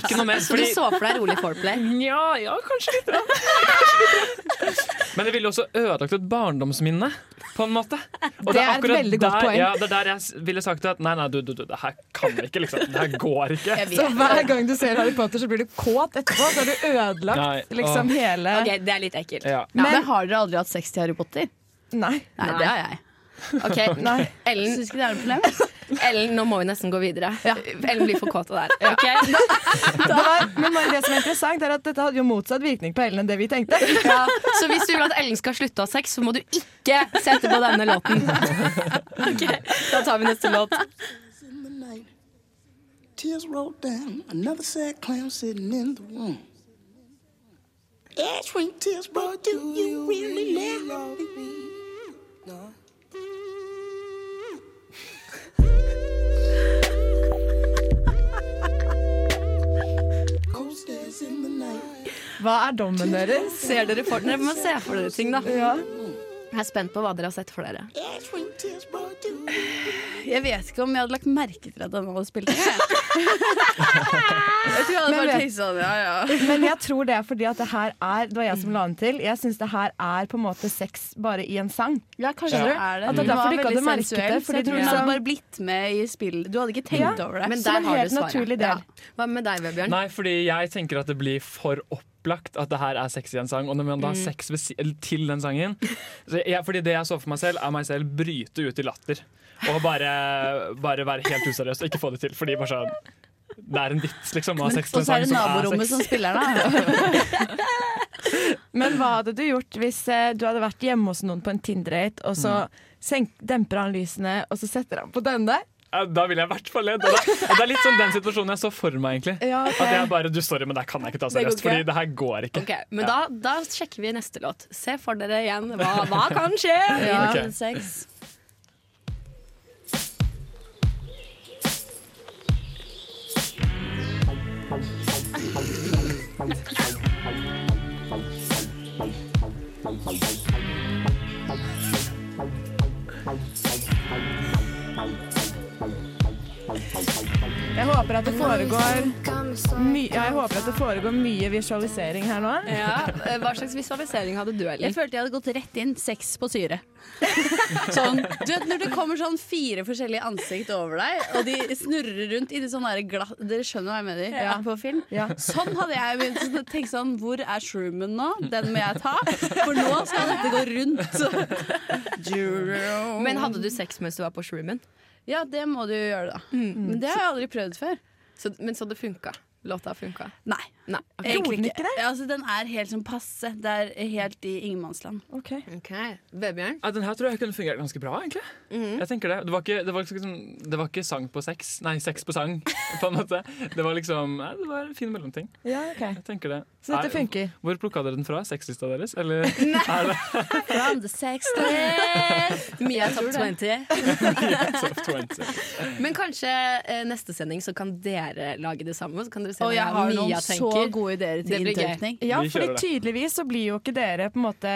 Ikke noe mer Så du så for deg rolig foreplay? Nja, ja, kanskje litt. Ja. Men det ville også ødelagt et barndomsminne, på en måte. Og Det er et veldig godt der, poeng. Ja, det er der jeg ville sagt at nei, nei, du, du, du, det her kan vi ikke, liksom. Det her går ikke. Så hver gang du ser Harry Potter, så blir du kåt etterpå. Så har du ødelagt Nei, liksom hele Ok, Det er litt ekkelt. Ja. Men har dere aldri hatt sex til Harry Potter? Nei. Nei, det har jeg. Ok, Nei. Ellen, Syns ikke det er noe problem? Ellen, nå må vi nesten gå videre. Ellen blir for kåt av det her. Ok? Men Mari, det som er interessant, er at dette hadde jo motsatt virkning på Ellen enn det vi tenkte. Ja, så hvis du vil at Ellen skal slutte å ha sex, så må du ikke sette på denne låten. Ok, Da tar vi neste låt. In the night. Tears rolled down, another sad clown sitting in the room. Ash ring tears, boy, do you really love me? Cold stares in the night. Hva er dommen deres? Ser dere for dere? må se for dere ting, da. Ja. Jeg er spent på hva dere har sett for dere. Jeg vet ikke om jeg hadde lagt merke til at han hadde spilt det. Jeg tror jeg hadde bare tenkt sånn, ja ja. Men jeg tror det er fordi at det her er Det var jeg som la den til. Jeg syns det her er på en måte sex bare i en sang. Ja, kanskje ja. det er det. At det er derfor du ikke hadde merket sensuell, det, fordi jeg tror du den hadde liksom- bare blitt med i spill. Du hadde ikke tenkt over det. Men der har helt du svaret. naturlig del. Hva med deg, Vebjørn? Nei, fordi jeg tenker at det blir for opplagt at det her er sex i en sang. Og når man da har sex si- eller til den sangen så jeg, Fordi det jeg så for meg selv, er meg selv bryte ut i latter. Og bare, bare være helt useriøs og ikke få det til. Fordi bare sånn Det er en vits, liksom. Sex og så er det naborommet som sex. spiller da. Men hva hadde du gjort hvis eh, du hadde vært hjemme hos noen på en Tinder-date, og så senk, demper han lysene, og så setter han på denne? Ja, Da ville jeg i hvert fall ledd. Og Det, er litt sånn den situasjonen jeg så for meg, egentlig. Ja, okay. At jeg bare Du, sorry, men det kan jeg ikke ta seriøst. Fordi det her går ikke. Okay, Men da, da sjekker vi neste låt. Se for dere igjen hva, hva kan skje. Ja. okay. Sex. Jeg håper at det foregår my ja, jeg håper at det foregår mye visualisering her nå. Ja, Hva slags visualisering hadde du, Ellen? Jeg følte jeg hadde gått rett inn sex på syre. Sånn, du vet Når det kommer sånn fire forskjellige ansikt over deg, og de snurrer rundt i det sånn glass Dere skjønner hva jeg mener Ja. på film? Ja. Sånn hadde jeg begynt å tenke sånn Hvor er shroomen nå? Den må jeg ta. For nå skal dette gå rundt. Men hadde du sex mens du var på shroomen? Ja, det må du gjøre, da. Men det har jeg aldri prøvd før. Så, men så det funka? Låta funka? Nei. Nei. Egentlig ikke. ikke det? Ja, altså, den er helt sånn passe. Det er helt i ingenmannsland. Ok. Okay. Vebjørn? Ja, den her tror jeg kunne fungert ganske bra, egentlig. Mhm. Jeg tenker Det Det var, ikke, det, var liksom, det var ikke sang på sex. Nei, sex på sang, på en måte. Det var liksom ja, Det var en fin mellomting. Ja, ok. Jeg tenker det. Så dette Er- funker. Hvor plukka dere den fra? Sexlista deres? Eller er det From the sex list. Mia Top 20. Top 20? Men kanskje eh, neste sending så kan dere lage det samme? Så kan dere se Og hva Mia så tenker. gode ideer til inntørkning. Ja, for fordi tydeligvis så blir jo ikke dere på en måte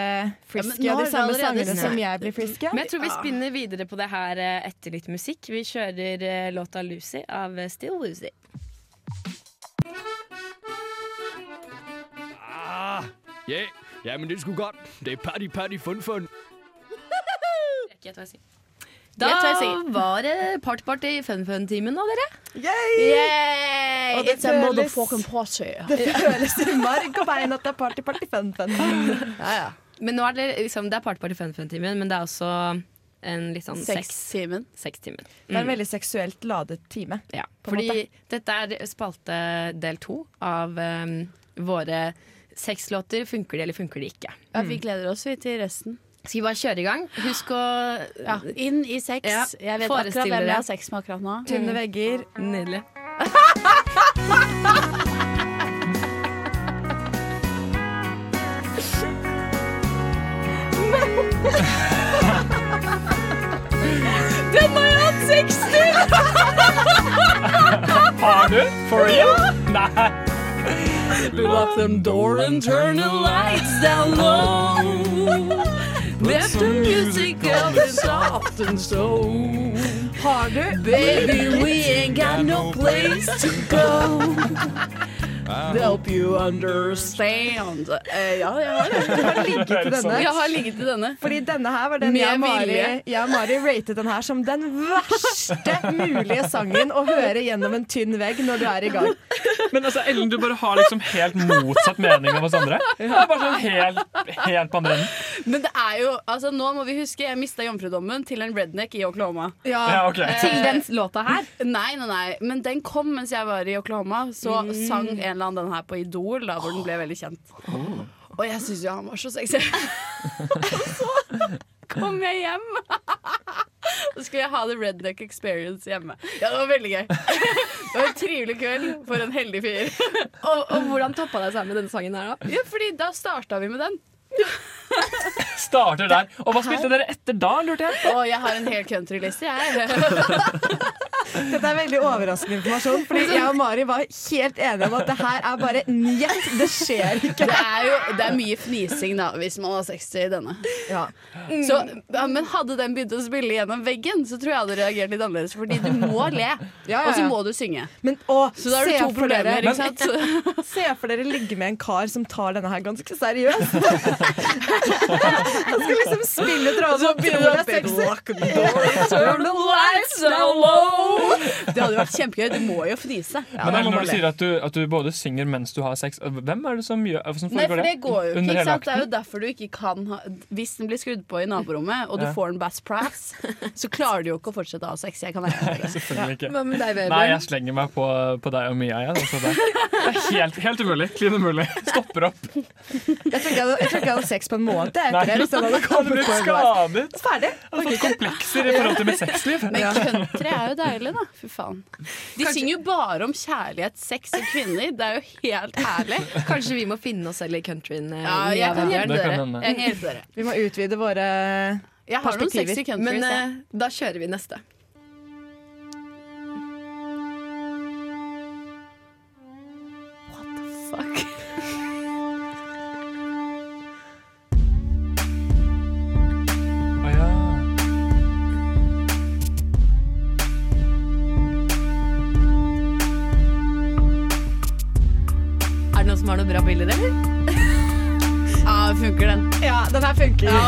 frisky Ja, av de samme sangene som jeg blir frisky av. Men jeg tror vi spinner videre på det her eh, etter litt musikk. Vi kjører eh, låta 'Lucy' av eh, Still Lucy. Ah, ja, ja, men det skulle godt. Det er party, party, fun, fun. Gjett hva jeg sier. Da var det party-party fun-fun-timen nå, dere. Yay! Yay! Og det It's a føles- motherfucking party. Det føles i marg og bein at det er party, party, fun, fun. Ja, ja. Men nå er det liksom Det er party-party fun-fun-timen, men det er også en litt sånn Sex-timen. Sex mm. Det er en veldig seksuelt ladet time. Ja, fordi dette er spalte del to av um, våre sexlåter. Funker de, eller funker de ikke? Ja, vi gleder oss vi til resten. Skal vi bare kjøre i gang? Husk å Ja, inn i sex. Ja, Jeg vet akkurat hvem jeg har sex med akkurat nå. Tynne vegger. Nydelig. Har du? For real? Nei. Lock them door and turn the lights down low. Let the music go soft and slow. Har du? Baby, we ain't got no place to go. To help you understand. Uh, ja, jeg har jeg har ligget til denne. Jeg har ligget til denne. Fordi denne her var den Med jeg og Mari, jeg og Mari ratet den her som den verste mulige sangen å høre gjennom en tynn vegg når du er i gang. Men altså, Ellen, du bare har liksom helt motsatt mening av oss andre. Det er bare sånn helt, helt på andre enden. Men det er jo, altså nå må vi huske Jeg mista jomfrudommen til en redneck i Oklahoma. Ja, ok. Til den låta her? Nei, nei, nei. Men den kom mens jeg var i Oklahoma. Så Mm. sang en annen den her på Idol, da, hvor den ble veldig kjent. Og jeg syns jo han var så sexy. Og så kom jeg hjem. Så skulle jeg ha the redneck experience hjemme. Ja, Det var veldig gøy. Det var en trivelig kveld for en heldig fyr. Og, og hvordan toppa det seg med denne sangen her, da? Ja, fordi da starta vi med den. Starter der. Og hva spilte dere etter da, lurte jeg? Og jeg har en hel countryliste, jeg. Dette er veldig overraskende informasjon, Fordi jeg og Mari var helt enige om at det her er bare njet. Det skjer ikke. Det er jo det er mye fnising da hvis man har 60 i denne. Ja. Så, ja, men hadde den begynt å spille gjennom veggen, så tror jeg jeg hadde reagert litt annerledes. Fordi du må le, Ja, ja, og så må du synge. Men, å, Så da har du to problemer, ikke sant? Se for dere ligge med en kar som tar denne her ganske seriøst. Han skal liksom spille tråden og tro det er sexy. Turn the lights low. Det hadde vært kjempegøy. Du må jo fnise. Men Ellen, når du sier at du, at du både synger mens du har sex, hvem er det som gjør hvordan Nei, for det går jo ikke. Under ikke? Det er jo derfor du ikke kan ha Hvis den blir skrudd på i naborommet, og du Ja. får en bass prass, så klarer du jo ikke å fortsette å ha sex. Jeg kan være. Selvfølgelig ikke. Hva med deg, baby? Nei, jeg slenger meg på, på deg og Mia. Jeg, altså, det er helt, helt umulig. Klin umulig. Stopper opp. Jeg tror ikke jeg hadde, sex på en måned Nei. etter det. Hvis den hadde kommet blitt på en skadet. Ferdig. Hadde fått komplekser i forhold til mitt sexliv. Men country er jo deilig, da. Fy faen. De synger jo bare om kjærlighet, sex og kvinner. Det er jo helt herlig. Kanskje vi må finne oss selv i countryen? eh, Ja, jeg kan hjelpe dere. Jeg kan hjelpe dere. Vi må utvide våre Jeg har noen Perspektiver. sexy countries. Men eh, da kjører vi neste.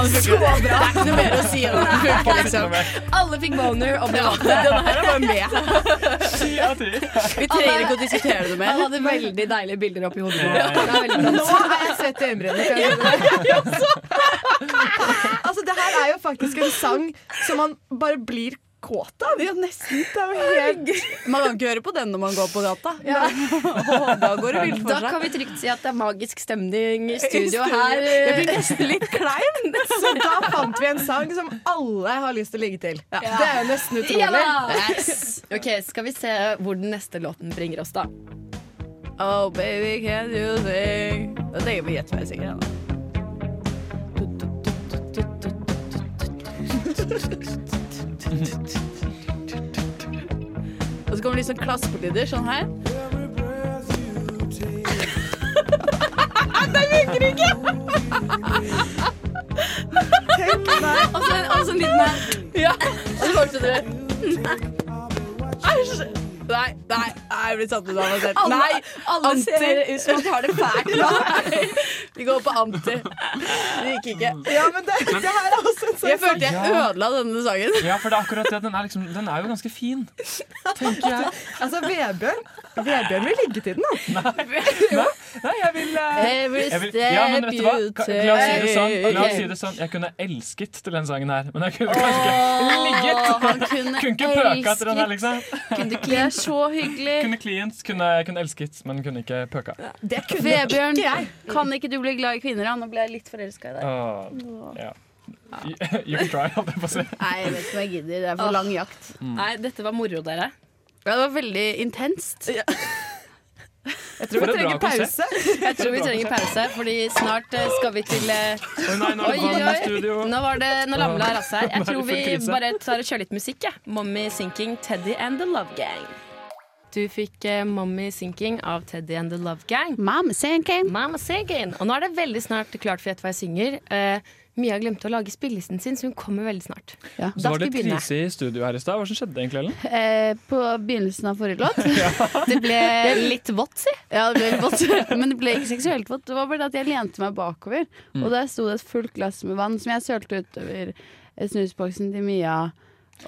Den funker. Det er ikke noe mer å si om den funker, liksom. Alle fikk boner og ble vant til den her er bare med. Av. Vi trenger ikke å diskutere det Han hadde veldig deilige bilder oppi hodet. Bra. Nå har jeg sett øyenbrynene. Altså, det her er jo faktisk en sang som man bare blir kåt av. Ja, nesten. Det er jo helt Man kan ikke høre på den når man går på gata. Ja. da går det vilt Da kan vi trygt si at det er magisk stemning i studio her. Jeg blir nesten litt klein. Så da fant vi en sang som alle har lyst til å ligge til. Det er jo nesten utrolig. Ja yes. Ok, Skal vi se hvor den neste låten bringer oss, da. Oh, baby, can you sing? Da tenker jeg på Gjett hva jeg synger. da. Og så kommer det litt sånn klaspelyder sånn her. Det funker ikke! Og så en, liten her. Ja. Og så fortsetter det. Æsj! Nei, nei, nei, jeg blir satt ut av meg selv. Alle- Nei, alle anti. ser ut som de har det fælt nå. Vi går på anti. Det gikk ikke. Ja, men det, det her er også en sånn Jeg følte jeg Ja. ødela denne sangen. Ja, for det er akkurat det. Den er, liksom, den er jo ganske fin, tenker jeg. Altså, Vebjørn Vebjørn vil ligge til den, da. Nei, jeg vil, eh, Every jeg vil step Ja, men vet du hva? La oss si det sånn. La oss si det sånn. Jeg kunne elsket til den sangen her, men jeg kunne kanskje ikke ligget. Han kunne Kunne ikke pøka til den her, liksom. Kunne er så hyggelig. Kunne klient, kunne, kunne elsket, men kunne ikke pøka. Det kunne Vebjørn, ikke jeg. kan ikke du bli glad i kvinner? Da? nå ble jeg litt forelska i deg. Uh, yeah. You, can try, holdt jeg på å si. Nei, jeg vet ikke om jeg gidder. Det er for lang jakt. Nei, dette var moro, dere. Ja, det var veldig intenst. Jeg tror vi trenger pause. Jeg tror vi trenger pause, fordi snart eh, skal vi til eh, Oi, nei, nå er Oi, oi. Nå var det Nå lamla Rasse her. Jeg tror vi bare tar og kjører litt musikk. Ja. Mommy Sinking, Teddy and The Love Gang. Du fikk uh, Mommy Sinking av Teddy and The Love Gang. Mama sinking. Mama Sinking. Og nå er det veldig snart klart for Gjett hva jeg synger. Eh, Mia glemte å lage spillelisten sin, så hun kommer veldig snart. Ja. Så var det krise i studio her i stad. Hva som skjedde egentlig? Ellen? Eh, på begynnelsen av forrige låt. Det ble litt vått, si. Ja, det ble litt vått. Men det ble ikke seksuelt vått. Det var bare det at jeg lente meg bakover, Mm. og der sto det et fullt glass med vann som jeg sølte utover snusboksen til Mia.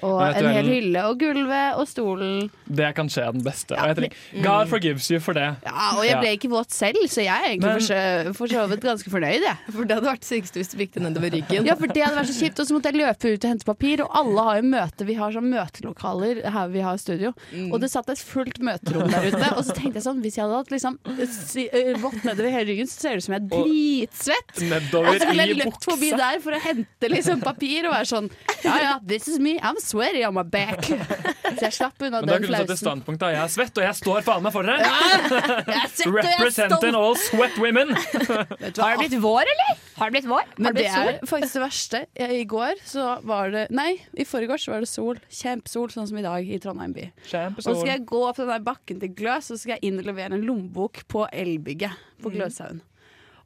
Og en hel hylle, og gulvet og stolen. Det kan skje den beste. Ja, tenker, God forgives you for det. Ja, Og jeg ble ikke våt selv, så jeg er egentlig Men- for så- vidt ganske fornøyd. Jeg. For det hadde vært sykest hvis du fikk det nedover ryggen. Ja, for det hadde vært så kjipt. Og så måtte jeg løpe ut og hente papir, og alle har jo møte. Vi har sånn møtelokaler her vi har studio. Mm. Og det satt et fullt møterom der ute. Og så tenkte jeg sånn, hvis jeg hadde hatt liksom vått nedover hele ryggen, så ser det ut som jeg er dritsvett. Og så ville jeg løpt forbi der for å hente liksom papir og være sånn Ja ja, this is me, I'm sweaty on my back. Så jeg slapp unna Men da den kunne du tatt et flausen. standpunkt da. Jeg er svett, og jeg står faen meg for dere! Jeg er svett, og jeg er Representing all sweat women! Har det blitt vår, eller? Har det blitt vår? Men det er faktisk det verste. I går så var det Nei, i forgårs var det sol. Kjempesol, sånn som i dag i Trondheim by. Og så skal jeg gå opp den der bakken til Gløs, og så skal jeg inn og levere en lommebok på elbygget på Gløshaugen.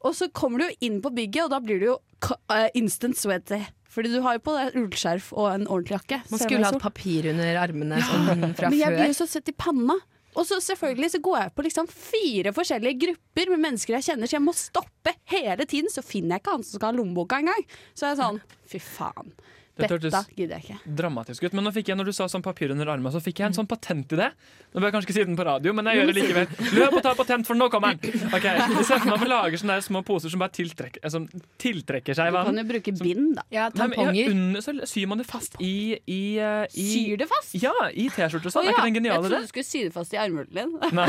Og så kommer du jo inn på bygget, og da blir du jo ka- eh, instant sweaty. Fordi du har jo på deg ullskjerf og en ordentlig jakke. Man skulle er hatt papir under armene sånn fra Men jeg blir jo så sett i panna. Og så selvfølgelig så går jeg på liksom fire forskjellige grupper med mennesker jeg kjenner, så jeg må stoppe hele tiden. Så finner jeg ikke han som skal ha lommeboka engang. Så er jeg sånn, fy faen. Dette gidder jeg ikke. Dramatisk ut. Men nå fikk jeg, når du sa sånn papir under armen, så fikk jeg en sånn patent i det. Nå bør jeg kanskje ikke si den på radio, men jeg gjør det likevel. Løp og ta patent, for nå kommer den! Ok, Vi ser for meg at vi lager sånne små poser som bare tiltrekker, eh, som tiltrekker seg Du kan jo bruke bind, da. Ja, Nei, ja, under, så syr man det fast i, i, eh, i Syr det fast? Ja, i T-skjorte og sånn. Er ja, ikke den jeg genial trodde idé? du skulle sy det fast i armhulen din. Nei.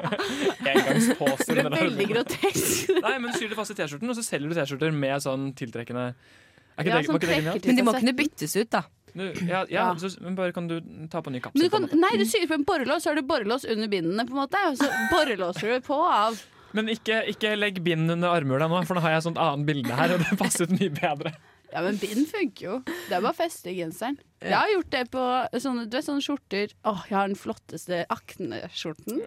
Engangsposer. Det er veldig grotesk. Nei, men syr det fast i T-skjorten, og så selger du T-skjorter med sånn tiltrekkende Er Ja, det, sånn var ikke det genialt? trekker Men de må kunne byttes ut, da. Du, ja, ja, Ja. Så, men bare kan du ta på ny Men kapsel? du kan, nei, du syr på en borrelås, så har du borrelås under bindene, på en måte. Og så borrelåser du på av. Men ikke, ikke legg bind under armhula nå, for nå har jeg et sånt annet bilde her, og det passet mye bedre. Ja, men bind funker jo. Det er bare å feste i genseren. Jeg har gjort det på sånne, du vet, sånne skjorter. Åh, jeg har den flotteste Akne-skjorten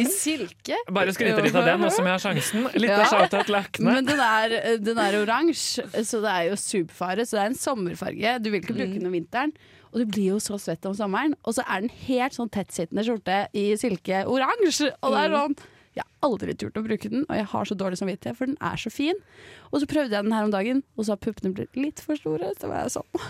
i silke. Bare skryte litt av den, nå som jeg har sjansen. Litt Ja. av shout-out til Akne. Men den er, den er oransje, så det er jo superfare. Så det er en sommerfarge. Du vil ikke bruke den om vinteren. Og du blir jo så svett om sommeren. Og så er den helt sånn tettsittende skjorte i silke oransje. Og det er sånn Jeg har aldri turt å bruke den, og jeg har så dårlig samvittighet, for den er så fin. Og så prøvde jeg den her om dagen, og så har puppene blitt litt for store. Så var jeg sånn.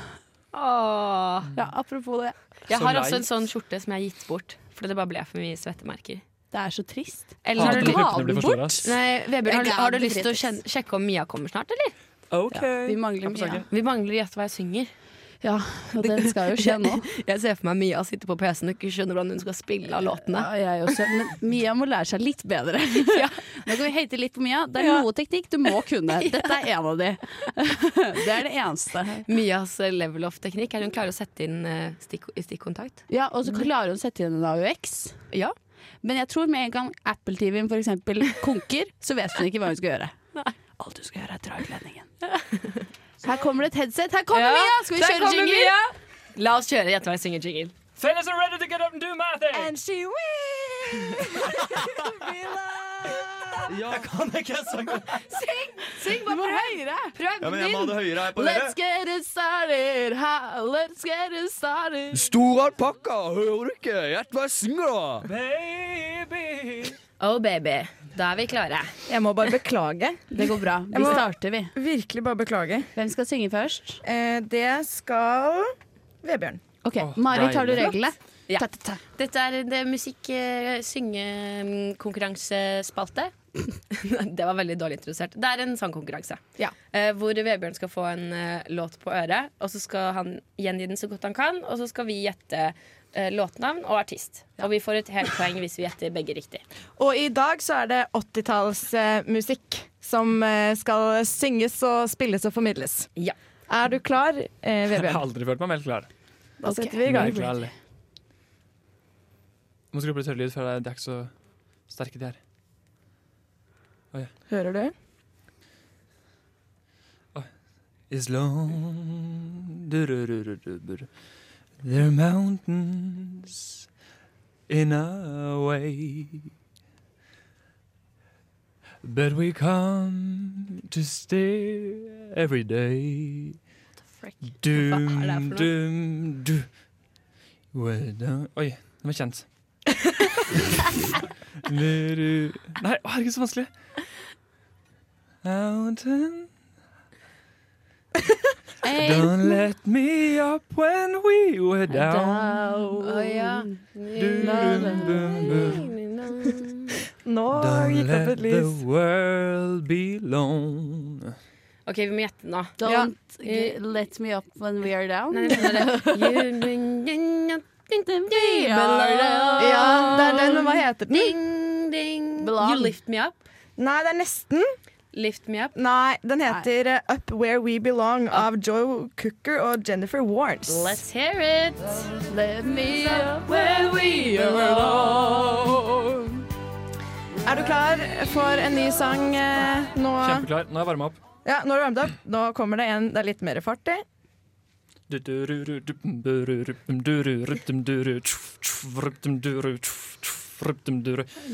Ja, apropos det. Jeg Så har også en sånn skjorte som jeg har gitt bort, fordi det bare ble for mye svettemerker. Det er så trist. Eller har du, blir for nei, Vebjørn, har, har du lyst til å kjenne, sjekke om Mia kommer snart, eller? OK. Vi mangler Mia. Vi mangler Gjett hva jeg synger. Ja, og det skal jo skje nå. Jeg ser for meg Mia sitte på PC-en og ikke skjønner hvordan hun skal spille av låtene. Ja, jeg også. Men Mia må lære seg litt bedre. Nå kan vi hate litt på Mia. Det er noe teknikk du må kunne. Dette er en av de. Det er det eneste. Mias eh, level of-teknikk er hun klarer å sette inn eh, stikk, stikkontakt. Ja, Og så klarer hun å sette inn en AUX. Ja. Men jeg tror med en gang Apple TV-en for eksempel konker, så vet hun ikke hva hun skal gjøre. Nei. Alt hun skal gjøre, er dra ut ledningen. Her kommer det et headset. Her kommer Mia! Skal vi Der kjøre jingle? Mia! La oss kjøre Gjett hva jeg synger-jingle. Fellas are ready to get up and do my thing! And she will Ja, kan jeg ikke sangen. Syng bare høyere! Prøv Ja, men jeg må ha det høyere her på dere. Let's get it started, ha, let's get it started. Stor alpakka, hører du ikke? Gjett hva jeg synger, da! Baby. Oh baby, da er vi klare. Jeg må bare beklage. Det går bra. Vi starter, vi. Virkelig bare beklage. Hvem skal synge først? Eh, det skal Vebjørn. Ok, oh, Mari, tar du reglene? Ja. Ta, ta, ta. Dette er en eh, musikk-synge-konkurransespalte. det var veldig dårlig introdusert. Det er en sangkonkurranse. Ja. Eh, hvor Vebjørn skal få en eh, låt på øret, og så skal han gjengi den så godt han kan. Og så skal vi gjette eh, låtnavn og artist. Og vi får et helt poeng hvis vi gjetter begge riktig. Og i dag så er det 80-tallsmusikk som eh, skal synges og spilles og formidles. Ja. Er du klar, eh, Jeg har aldri følt meg mer klar. Da setter vi i gang. Klar, jeg Må skru på litt høyere lyd, for det er ikke så sterke de her. Oi. Hører du? is long. Du-du-du-du-du-du. There are mountains in our way. But we come to stay every day. Dum, Hva er det for noe? dum, du. Well done. Oi, den var kjent. Du-du. Nei, å, herregud, så vanskelig. Mountain Don't let me up when we were down. Oh, ja. Nå Don't gikk det opp let the world be long OK, vi må gjette nå. Don't let me up when we are down. Nei. Ja, det er den. Hva heter den? Ding, ding. You lift me up. Nei, det er nesten. Lift me up. Nei, den heter Nei. Up Where We Belong av Joe Cooker og Jennifer Warnes. Let's hear it. Let me up where we belong. Er du klar for en ny sang eh, nå? Kjempeklar. Nå er jeg varma opp. Ja, nå er du varmet opp. Nå kommer det en det er litt mer fart i.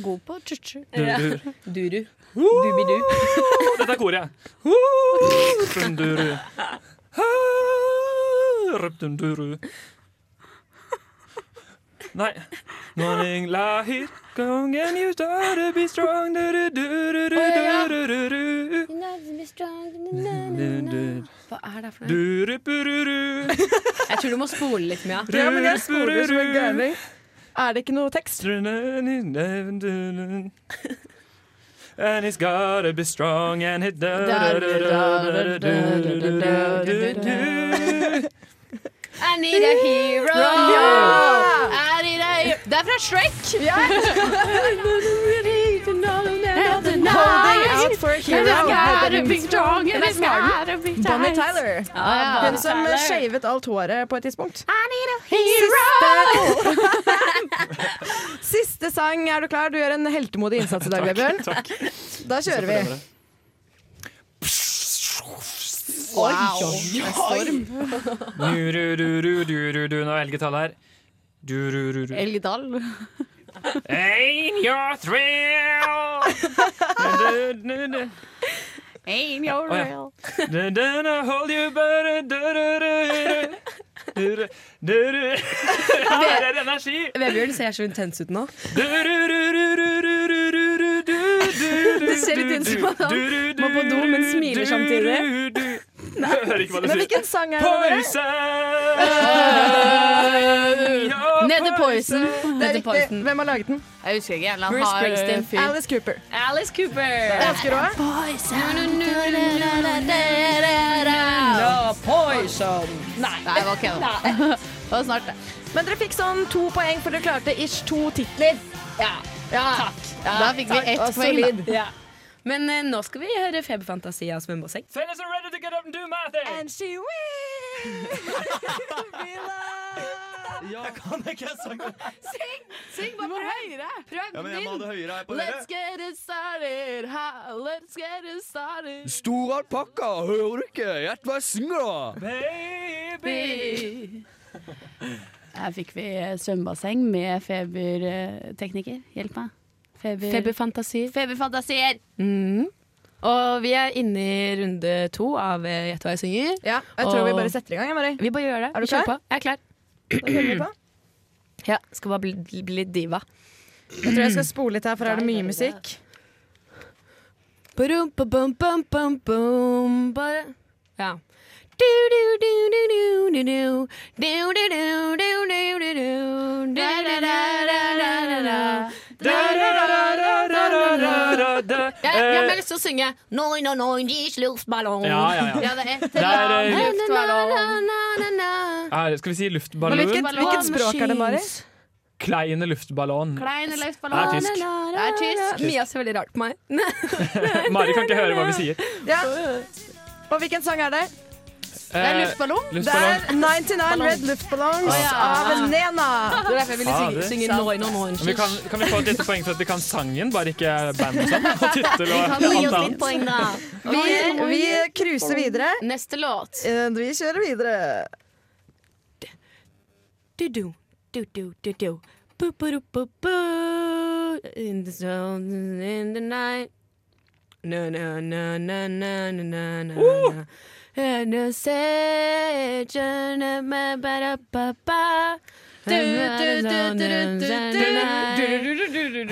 God på tju-tju. Duru. Dubidu. Dette er koret. Ruptunduru. Ruptunduru. Nei. Morning light, gong and you to be strong. Hva er det for noe? Jeg tror du må spole litt, Mia. Ja, men jeg spoler som en gærning. Er det ikke noe tekst? And he's gotta be strong and he I need a hero. Ja! Er i deg Det er fra Shrek! Ja. Holding out for a hero. Bonnie Tyler. Ah, Hun som shavet alt håret på et tidspunkt. Hero! Siste sang. Er du klar? Du gjør en heltemodig innsats i dag, Vebjørn. Da kjører vi. Wow. Du-du-du-du-du-du. Nå er elgetall her. Du-du-du-du. Elgedal. Ain't your thrill Ain't your real. Hold you better. Her er energi! Vebjørn ser så intens ut nå. Det ser litt ut som han må på do, men smiler samtidig. Men hvilken sang er det? Poison! Nede Poison. Det er riktig. Poison. Hvem har laget den? Jeg husker ikke. Alice Cooper. Alice Cooper. Ønsker du poison. Nei. Nei, det var ikke det. Det var snart det. Men dere fikk sånn to poeng, for dere klarte ish to titler. Ja. Ja. Da fikk vi ett poeng, solid. ja. Men eh, nå skal vi høre Feberfantasi av svømmebasseng. Fellas are ready to get up and do my thing! And she will be loved. Ja, kan jeg ikke sangen? Syng bare høyere. Prøv Ja, men jeg må ha det høyere her på Let's get it started. Ha, let's get it started. Stor alpakka, hører du ikke? Gjett hva jeg synger, da! Baby. Her fikk vi svømmebasseng med febertekniker. Hjelp meg. Feber... Feberfantasier. Feberfantasier. Mm. Og vi er inne i runde to av eh, Gjett hva jeg synger. Ja, og jeg tror vi bare setter i gang. Marie. Vi bare gjør det. Er du klar? På. Jeg er klar. På. Ja, Skal bare bli, bli litt diva. Jeg tror jeg skal spole litt her, for her er det mye musikk. Ja. Jeg, har lyst til å synge Noi, noi, noi, gis luftballong. Ja, ja, ja. Ja, det er eller eh, annet luftballong. Skal vi si luftballong? luftballon? hvilket, hvilket språk er det, Mari? Kleine luftballon. Kleine Det er tysk. Det er tysk. Mia ser veldig rart på meg. Mari kan ikke høre hva vi sier. Ja. Og hvilken sang er det? Det er luftballong. Det er 99 Red Luftballons Å, ja. av Nena. Det er derfor jeg ville synge, synge Noi No Noi. Men vi kan, kan vi få et lite poeng for at vi kan sangen, bare ikke bandet sånn? Og tittel og alt annet. poeng, da. Vi, vi cruiser videre. Neste låt. Eh, Vi kjører videre. Du-du, du-du, du-du. In the zone, in the night. Na, na, na, na, na, na, na,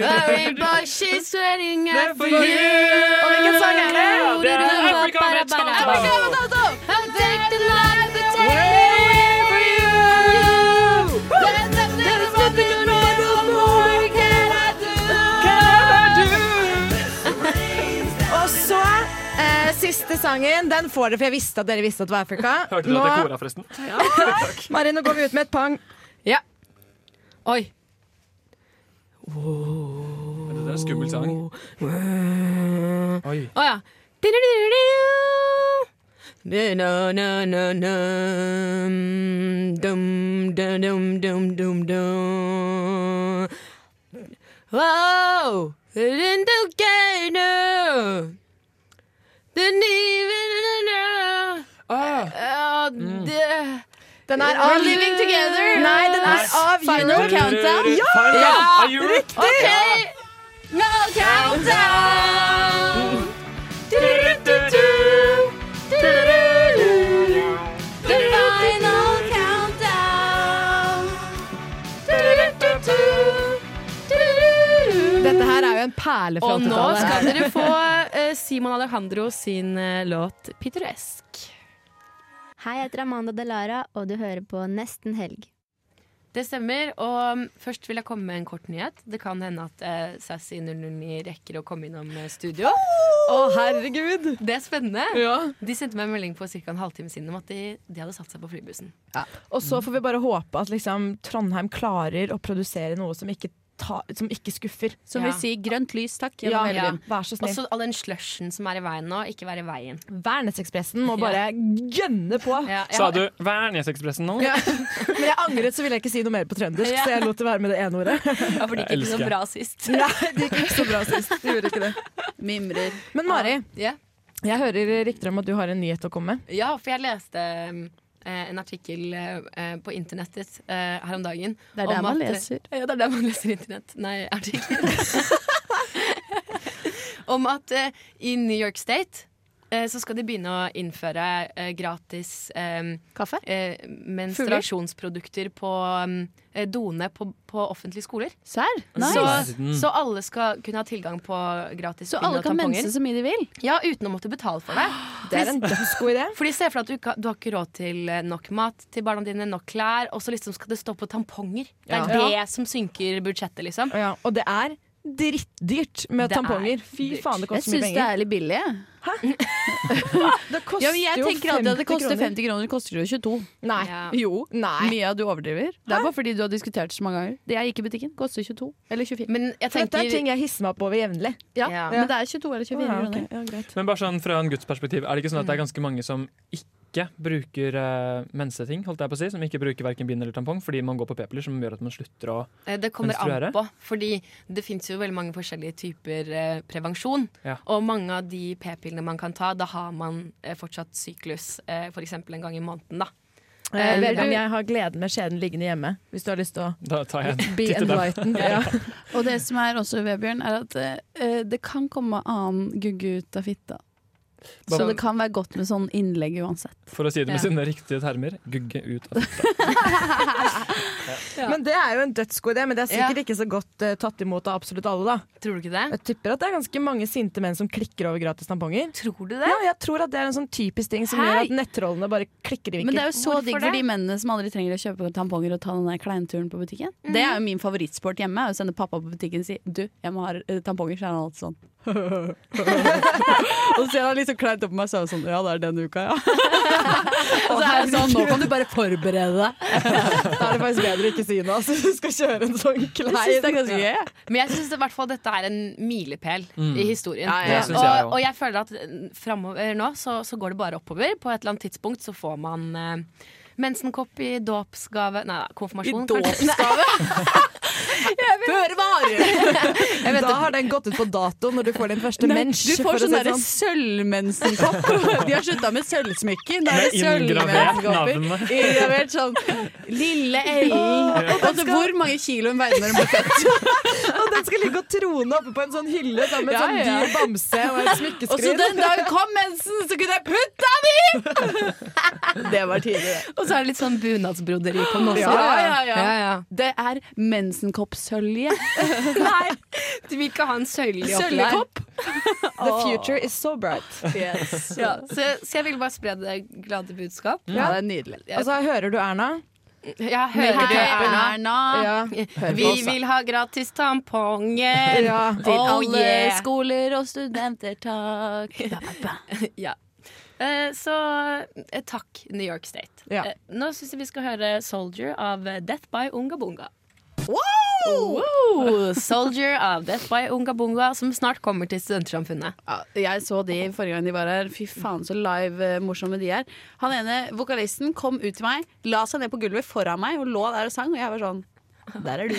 Hurry, boy, she's waiting for you. Og hvilken sang er det? Africa, Take the light, sangen. Den får dere, for jeg visste at dere visste at det var Afrika. Hørte du at jeg kora, forresten? Ja. Mari, nå går vi ut med et pang. Ja. Oi. Det er en skummel sang. Oi. Å ja. Dum, Don't even know. Ah. Uh, den er av Living Together. Nei, den er av Final Countdown. Ja! ja! ja! Riktig! Okay. No countdown. Perle fra Og nå skal dere få eh, Simon Alejandro sin eh, låt 'Pittoresk'. Hei, jeg heter Amanda Delara, og du hører på Nesten helg. Det stemmer. Og først vil jeg komme med en kort nyhet. Det kan hende at eh, Sassy 009 rekker å komme innom eh, studio. Å, herregud! Det er spennende. Ja. De sendte meg en melding på ca. en halvtime siden om at de, de hadde satt seg på flybussen. Og så får vi bare håpe at liksom, Trondheim klarer å produsere noe som ikke, ta, som ikke skuffer. Som vil si grønt lys, takk. Ja, ja. Vær så snill. Også all den slushen som er i veien nå, ikke være i veien. Værnesekspressen må bare gønne på. Ja, Sa har- du Værnesekspressen nå? Ja. Men jeg angret, så ville jeg ikke si noe mer på trøndersk, Ja. så jeg lot det være med det ene ordet. Ja, for det gikk ikke så bra sist. Nei, det gikk ikke så bra sist. Det gjorde ikke det. Mimrer. Men Mari, Ja. jeg hører rykter om at du har en nyhet å komme med. Ja, for jeg leste eh, en artikkel eh, på internettet eh, her om dagen. Det er der om man at- leser. Ja, det er der man leser internett. Nei, artikler. om at eh, i New York State eh, så skal de begynne å innføre eh, gratis eh, Kaffe? eh, menstruasjonsprodukter på eh, doene på, på offentlige skoler. Serr? Så, så alle skal kunne ha tilgang på gratis Så alle kan mense så mye de vil? Ja, uten å måtte betale for det. Det er en dødsgod idé. Fordi Se for deg at du, du har ikke råd til eh, nok mat til barna dine, nok klær, og så liksom skal det stå på tamponger. Det er Ja. det som synker budsjettet, liksom. Ja, og det er drittdyrt med Det er tamponger. Fy dyrt. faen, det koster mye penger. Jeg syns det er litt billig. jeg. Det koster Ja, men jeg jo tenker kroner. at det koster 50 kroner, det koster jo 22. Nei. Ja. Jo. Nei. Av du overdriver. Det er bare fordi du har diskutert så mange ganger. Det jeg gikk i butikken, koster 22. Eller 24. Men jeg tenker... dette er ting jeg hisser meg opp over jevnlig. Ja, Ja. Men det er 22 eller 24 Å, ja, kroner. ok. ja. Men bare sånn fra en Guds perspektiv, er det ikke sånn at det er ganske mange som ikke bruker uh, menseting, holdt jeg på å si, som ikke bruker verken bind eller tampong, fordi man går på p-piller som gjør at man slutter å menstruere? det kommer menstruere? an på, fordi det fins jo veldig mange forskjellige typer uh, prevensjon. Ja. Og mange av de p-pillene man kan ta, da har man uh, fortsatt syklus uh, f.eks. en gang i måneden. da. Eh, vet du, jeg har gleden med skjeden liggende hjemme, hvis du har lyst til å Da tar jeg en be enlightened. Ja. Og det som er også, Vebjørn, er at eh, det kan komme annen gugge ut av fitta. Så det kan være godt med sånn innlegg uansett. For å si det med Ja. sine riktige termer, gugge ut av Ja. Men det er jo en dødsgod idé, men det er sikkert Ja. ikke så godt uh, tatt imot av absolutt alle. da Tror du ikke det? Jeg tipper at det er ganske mange sinte menn som klikker over gratis tamponger. Tror du det? Ja, jeg tror at det er en sånn typisk ting som Hei! gjør at nettrollene bare klikker i vinkel. Men det er jo så Hvorfor digg for det? de mennene som aldri trenger å kjøpe tamponger og ta den der kleinturen på butikken. Det er jo min favorittsport hjemme. Å sende pappa på butikken og si 'du, jeg må ha eh, tamponger', så er han alltid sånn. og så ser han liksom kleint opp på meg, så er jeg sånn Ja, det er denne uka, ja. Og så er jeg sånn, nå kan du bare forberede deg. Da er det faktisk bedre å ikke si noe, så du skal kjøre en sånn klein. Jeg synes det er ganske Men jeg syns i hvert fall dette er en milepæl Mm. i historien. Ja, ja, jeg og, og jeg føler at eh, framover nå så, så går det bare oppover. På et eller annet tidspunkt så får man eh, mensenkopp i dåpsgave Nei, konfirmasjon, kanskje. Føre var! Da har den gått ut på dato når du får din første mens. Du får sånn derre sølvmensenkopp. De har slutta med sølvsmykker. Da er det sølvmensenkopper. Inngravert sånn Lille Ellen. Altså, hvor mange kilo hun veide når hun ble født? Og den skal ligge og trone oppe på en sånn hylle sammen med Ja, sånn ja. dyr bamse og en Og så den dagen kom mensen, så kunne jeg putte den i! Det var tidlig, det. Og så er det litt sånn bunadsbroderi på den også. Ja, ja, ja. ja, ja. Det er mensenkoppsølje. Nei, du vil ikke ha en sølje oppi. Søljekopp. The future is so bright. Yes. Ja, så, så jeg vil bare spre det glade budskap. Ja, det er nydelig. Og så hører du Erna? Ja, hører du Erna? Erna. Ja. Vi vil ha gratis tamponger. Ja. Til Oh, alle yeah. skoler og studenter, takk. Ja. Eh, så eh, takk, New York State. Ja. Eh, nå syns jeg vi skal høre 'Soldier' av Death by Unga Bunga. Wow! Soldier av Death by Unga Bunga, som snart kommer til Studentersamfunnet. Ja, jeg så de forrige gang de var her. Fy faen, så live morsomme de er. Han ene vokalisten kom ut til meg, la seg ned på gulvet foran meg og lå der og sang, og jeg var sånn Der er du.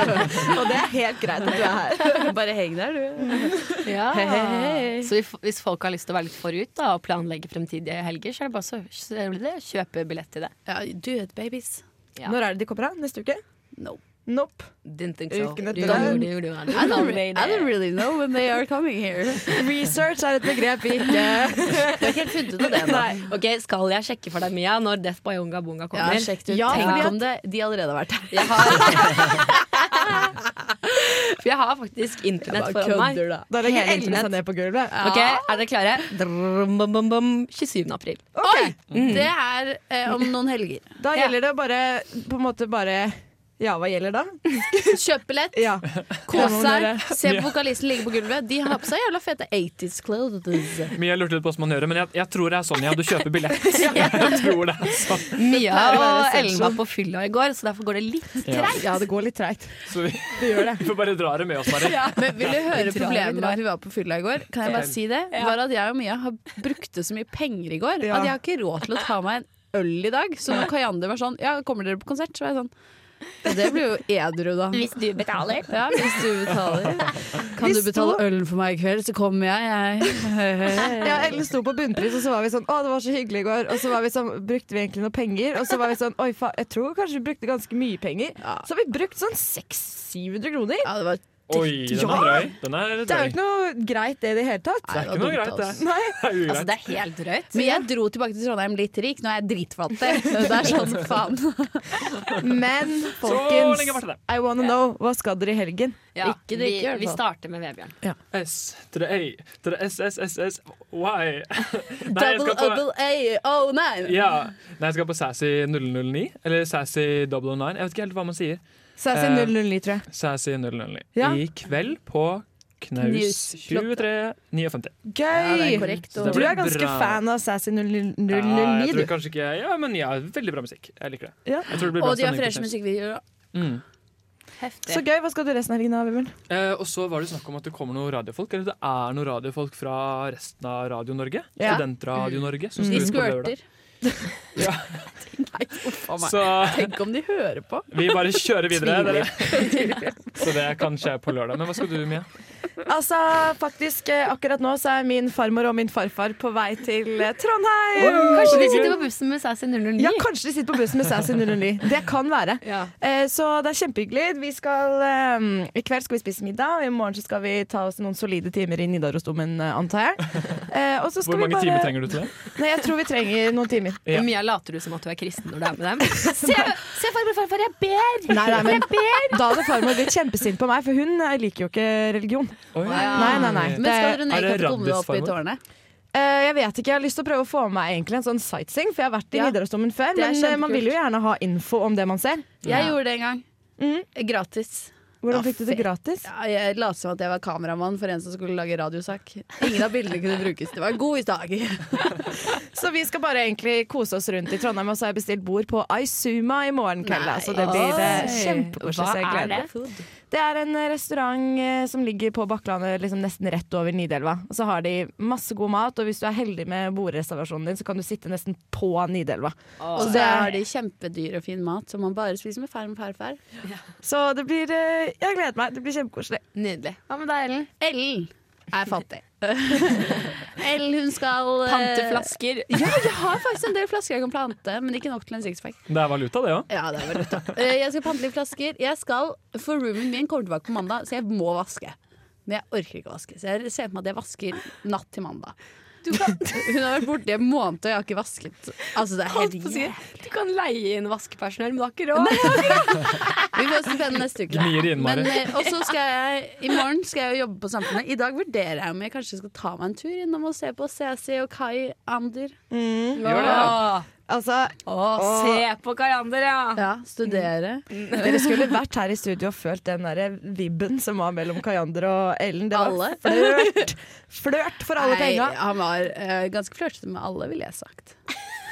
Og det er helt greit at du er her. Bare heng der, du. Ja. Hei, hei. Så hvis folk har lyst til å være litt forut da, og planlegge fremtidige helger, så er det bare så så det å kjøpe billett til det. Ja, do it, babies. Ja. Når er det de kommer av? Neste uke? No. Nope. Didn't think so. Uken etter Du- den. du- du- du- I don't, I don't really know when they are coming here. Research er et begrep vi ikke har ikke helt funnet ut av det ennå. Ok, Skal jeg sjekke for deg, Mia, når Death by Unga Bunga Ja, kommer? sjekk ut. Ja, Tenk om det, de allerede har vært her. Jeg har For jeg har faktisk internett foran meg. da. Da legger jeg internett. ned på gulvet. Ok, Er dere klare? Drrm, bum, bum, bum. 27. april. Oi! Det er eh, om noen helger. Da Ja. gjelder det bare på en måte bare Ja, hva gjelder da? Kjøp billett, Ja. kos seg, se på vokalisten ligge på gulvet. De har på seg jævla fete 80s clothes. Mia lurte litt på hvordan man gjør det, men jeg, jeg tror det er sånn, ja. Du kjøper billett. Jeg tror det er sånn. Mia og. Ellen var på fylla i går, så derfor går det litt Ja. treigt. Ja, det går litt treigt. Så vi, gjør det. vi får bare dra det med oss, bare. Men vil du høre Vi problemet med at vi var på fylla i går? Kan jeg bare si det? Var at jeg og Mia har brukte så mye penger i går Ja. at jeg har ikke råd til å ta meg en øl i dag. Så når Kayander var sånn Ja, kommer dere på konsert? Så var jeg sånn ja, Det blir jo edru, da. Hvis du betaler. Ja, hvis du betaler. Kan Vi du betale sto- øl for meg i kveld, så kommer jeg. jeg. Ja, Ellen sto på bunnpris, og så var vi sånn Å, det var så hyggelig i går. Og så var vi sånn, brukte vi egentlig noe penger, og så var vi sånn Oi, faen, jeg tror kanskje vi brukte ganske mye penger. Så har vi brukt sånn 600-700 kroner. Ja, det var Oi, den er drøy. Den er Det er jo ikke noe greit, det i det hele tatt. Det er ikke noe greit, det. Nei. Det er Altså, det er helt drøyt. Men jeg dro tilbake til Trondheim litt rik. Nå er jeg dritfattig. Det er sånn faen. Men folkens. I wanna know. Hva skal dere i helgen? Ja, Ikke vi, drikke, vi, vi starter med Vebjørn. S til det A til det S, S, S, S, Y. Double, double A, oh nine. ja. Nei, jeg skal på Sassy 009, eller Sassy 009. Jeg vet ikke helt hva man sier. Sassy Eh, 009, tror jeg. Sassy 009. Ja. I kveld på Knaus Knaus. 2359. Gøy! Ja, det er korrekt, og- Du er ganske bra. fan av Sassy 009, Ja, jeg du. tror kanskje ikke Ja, men ja, veldig bra musikk. Jeg liker det. Ja. Jeg tror det blir bra Og de har stemning på fresh Knaus. musikkvideoer. Mm. Heftig. Så gøy. Hva skal du resten av helgen, da, Vibjørn? Eh, og så var det snakk om at det kommer noen radiofolk. Eller det er noen radiofolk fra resten av Radio Norge. Ja. Studentradio Norge. Som De skal ut på lørdag. Ja. Nei, meg. Så Tenk om de hører på. vi bare kjører videre. Dere. Så det kan skje på lørdag. Men hva skal du, Mia? Altså, faktisk, eh, akkurat nå så er min farmor og min farfar på vei til Trondheim. Trondheim. Kanskje de sitter på bussen med Sassy 009? Ja, kanskje de sitter på bussen med Sassy 009. Det kan være. Ja. Eh, så det er kjempehyggelig. Vi skal, eh, I kveld skal vi spise middag, og i morgen så skal vi ta oss noen solide timer i Nidarosdomen, eh, antar jeg. Eh, og så skal Hvor mange vi bare... timer trenger du til det? Nei, jeg tror vi trenger noen timer. Ja. Mia later du som at du er kristen når du er med dem. se, se farmor, farfar, jeg ber! Nei, nei, men Da hadde farmor blitt kjempesint på meg, for hun eh, liker jo ikke religion. Oi. Nei, nei, nei. Men skal dere ned i katakombene opp i tårnet? Uh, jeg vet ikke, jeg har lyst til å prøve å få med meg egentlig en sånn sightseeing, for jeg har vært i Ja. Nidarosdomen før. Men eh, man vil jo gjerne ha info om det man ser. Jeg gjorde det en gang. Mm. Gratis. Hvordan fikk du det gratis? Ja, jeg lot som at jeg var kameramann for en som skulle lage radiosak. Ingen av bildene kunne brukes. Det var en god dag. Så vi skal bare egentlig kose oss rundt i Trondheim, og så har jeg bestilt bord på Aizuma i morgen kveld. Så det blir eh, kjempekoselig. Hva er meg. Det er en eh, restaurant eh, som ligger på Bakklandet, liksom nesten rett over Nidelva. Og så har de masse god mat, og hvis du er heldig med bordreservasjonen din, så kan du sitte nesten på Nidelva. Og så har de kjempedyr og fin mat som man bare spiser med ferm, ferm, ferm. Ja. Så det blir eh, Jeg gleder meg. Det blir kjempekoselig. Nydelig. Hva med deg, Ellen? Ellen er fattig. Ellen, hun skal eh, Pante flasker. Ja, jeg har faktisk en del flasker jeg kan plante, men ikke nok til en sixpack. Det er valuta, det òg. Ja, det er valuta. Eh, Jeg skal pante litt flasker. Jeg skal, For roomen min kommer tilbake på mandag, så jeg må vaske. Men jeg orker ikke å vaske, så jeg ser for meg at jeg vasker natt til mandag. Hun har vært borte i en måned, og jeg har ikke vasket. Altså, det er helt jævlig. Du kan leie inn vaskepersonell, men du har ikke råd. Vi får stipend neste uke. Eh, og så skal jeg I morgen skal jeg jobbe på Samfunnet. I dag vurderer jeg om jeg kanskje skal ta meg en tur innom og se på CC og Kai Ander. Gjør det. Åh, Altså, å, se på Kayander, ja. Ja, studere. dere skulle vært her i studio og følt den der vibben som var mellom Kayander og Ellen. Det var Alle? flørt. Flørt for alle penga. han var uh, ganske flørtete med alle, ville jeg sagt.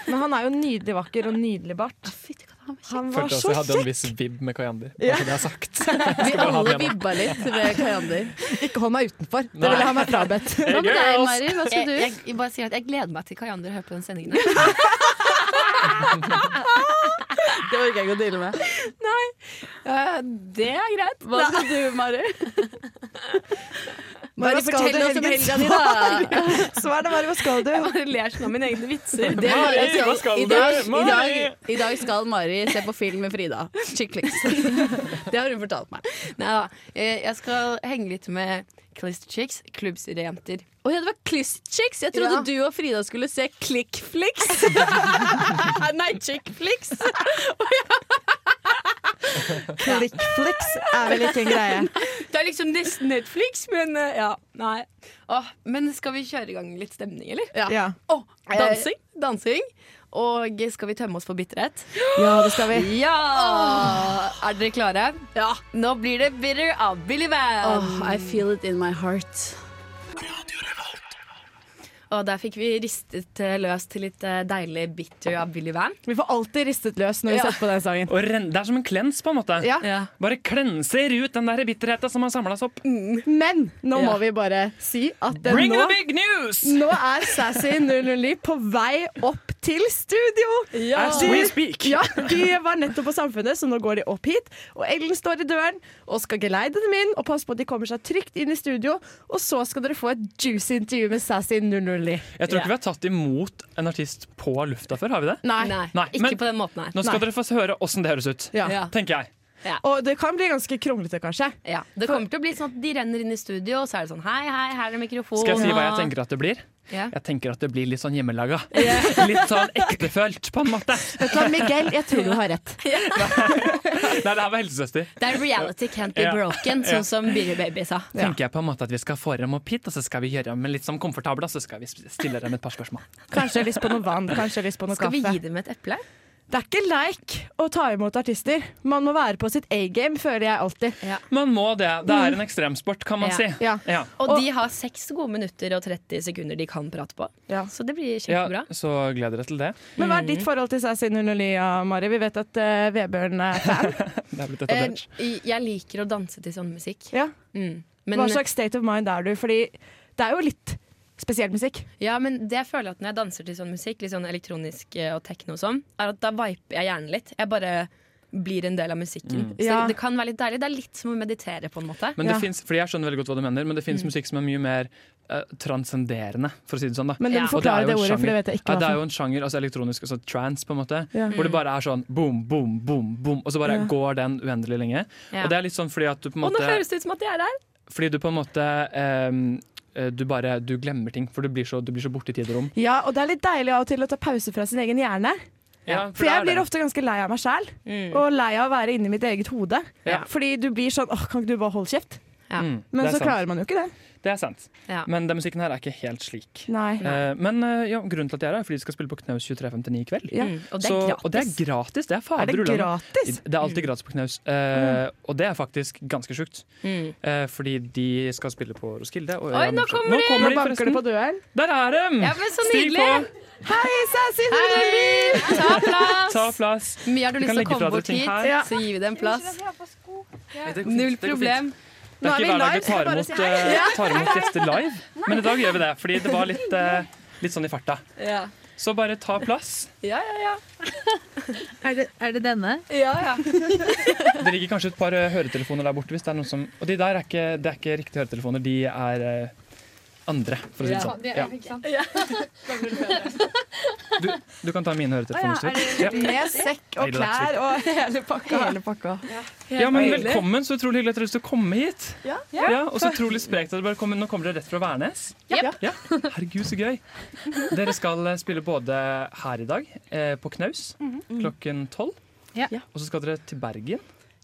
Men han er jo nydelig vakker og nydelig bart. Han var Følte så kjekk! jeg hadde en viss vibb med Kayander. Ja. Det har sagt. Vi alle vibba litt med Kayander Ikke hold meg utenfor. Det vil jeg ha meg frabedt. Hva med deg, Mari? Hva skal Jeg, du? jeg, jeg bare sier at jeg gleder meg til Kayander hører på den sendingen. Det orker jeg ikke å deale med. Eh, det er greit. Hva skal du, Mari? Mari, Bare hva skal fortell du oss om helgen? helga di, da. Svar det, Mari. Hva skal du? Jeg bare ler sånn av mine egne vitser. Det Mari, skal- hva skal i, du? dag, i, dag, I dag skal Mari se på film med Frida. Chickliks. Det har hun fortalt meg. Nei da. Jeg skal henge litt med Clister Chicks, klubbseriejenter. Å ja, det var Cliss-chicks! Jeg trodde Ja. du og Frida skulle se Clickflix. Nei, Chickflix. Klikkflix er vel ikke en greie. Det er liksom nesten Netflix, men eh, ja. Nei. Åh, men skal vi kjøre i gang litt stemning, eller? Ja. Åh, dansing? Eh, dansing. Og skal vi tømme oss for bitterhet? ja, det skal vi. Ja! Er dere klare? Ja. Nå blir det Bitter av Billy Van. Oh, I feel it in my heart. Og der fikk vi ristet eh, løs til litt eh, deilig bitter av Billy Van. Vi får alltid ristet løs når vi Ja. setter på den sangen. Og ren- det er som en klens, på en måte. Ja. Ja. Bare klenser ut den der bitterheten som har samla seg opp. Men nå må vi bare si at det Bring nå, the big news! nå er Sassy 009 på vei opp til studio. As we speak. Ja, De var nettopp på Samfunnet, så nå går de opp hit. Og Ellen står i døren og skal geleide dem inn og passe på at de kommer seg trygt inn i studio. Og så skal dere få et juicy intervju med Sassy 009. Jeg tror ikke vi har tatt imot en artist på lufta før, har vi det? Nei. Nei, Nei, ikke men- på den måten her. Nå skal Nei. dere få høre åssen det høres ut. Ja. Ja. Tenker jeg. Og det kan bli ganske kronglete, kanskje. Ja. Det kommer til å bli sånn at de renner inn i studio, og så er det sånn Hei, hei, her er mikrofon. Skal jeg si hva jeg tenker at det blir? Ja. Jeg tenker at det blir litt sånn hjemmelaga. Litt sånn ektefølt, på en måte. Vet du hva, Miguel, jeg tror du har rett. Nei, det her var helsesøster. Det er reality can't be broken, Ja. sånn som Billy Baby sa. Tenker jeg på en måte at vi skal få dem opp hit, og så skal vi gjøre dem litt sånn komfortable, og så skal vi stille dem et par spørsmål. Kanskje lyst på noe vann, kanskje lyst på noe Skal vi kaffe. gi dem et eple? Det er ikke leik å ta imot artister. Man må være på sitt A-game, føler jeg alltid. Man må det. Det er en ekstremsport, kan man Ja. si. Ja. Ja. Og de har seks gode minutter og 30 sekunder de kan prate på. Ja. Så det blir Ja, kjempebra. så gleder dere til det. Men hva er ditt forhold til 009, ja, Mari? Vi vet at uh, Vebjørn er fan. Det er blitt etablert. jeg liker å danse til sånn musikk. Ja. Mm. Men, Hva slags state of mind er du? Fordi det er jo litt spesiell musikk. ja, men det jeg føler at når jeg danser til sånn musikk, litt sånn elektronisk eh, og tekno og sånn, er at da viper jeg hjernen litt. Jeg bare blir en del av musikken. Mm. Så Ja. det kan være litt deilig. Det er litt som å meditere, på en måte. Men det Ja. finnes, fordi jeg skjønner veldig godt hva du mener, men det fins musikk som er mye mer uh, transcenderende, for å si det sånn. da Men du Ja. må det er det ordet, for det vet jeg ikke Ja, det er jo en sjanger, altså elektronisk, altså trans, på en måte. Ja. Hvor det bare er sånn boom, boom, boom, boom, og så bare Ja. går den uendelig lenge. Ja. Og det er litt sånn fordi at du på en måte Og nå høres det ut som at jeg er der! Fordi du på en måte ehm, eh, du bare du glemmer ting, for du blir så, du blir så borte i tid og rom. Ja, og det er litt deilig av og til å ta pause fra sin egen hjerne. Ja, For er jeg blir det. ofte ganske lei av meg sjæl, Mm. og lei av å være inni mitt eget hode. Ja. Fordi du blir sånn åh, kan ikke du bare holde kjeft? Ja. Mm, Men så sant. klarer man jo ikke det. Det er sant. Ja. Men den musikken her er ikke helt slik. Nei. Eh, men eh, ja, grunnen til at de er her, er fordi de skal spille på Knaus 2359 i kveld. Ja. Mm, og det er Så- gratis. og det er gratis. Det er Er fader det Det er alltid gratis på Knaus. Eh, Og det er faktisk ganske sjukt. Mm. Eh, fordi de skal spille på Roskilde. Og Oi, nå kommer de! kommer Nå banker det på døren. Der er de! Ja, men så Stig på. Hei, sassy Hei! Ta plass! Ta plass. Mye har du lyst til å komme bort hit, så gir vi deg en plass. Null det går fint. problem. Det er er ikke hver dag vi tar imot, si tar imot gjester live, men i dag gjør vi det. Fordi det var litt, eh, litt sånn i farta. Ja, Så bare ta plass. ja, ja. ja. Er det, er det denne? ja, ja. Det ligger kanskje et par høretelefoner der borte. hvis det er noen som... Og de der er ikke, det er ikke riktige høretelefoner, de er eh, andre, for å si det sånn. Ja. Du, du kan ta mine høretelefoner. Ja. Med sekk og klær og hele pakka. Hele pakka. Ja, men velkommen. Så utrolig hyggelig at dere har lyst til å komme hit. Ja. Ja, og så utrolig sprekt at dere bare kommer. Nå kommer dere rett fra Værnes. Ja. Ja. Herregud, så gøy. Dere skal eh, spille både her i dag, eh, på Knaus, klokken tolv. Ja. Og så skal dere til Bergen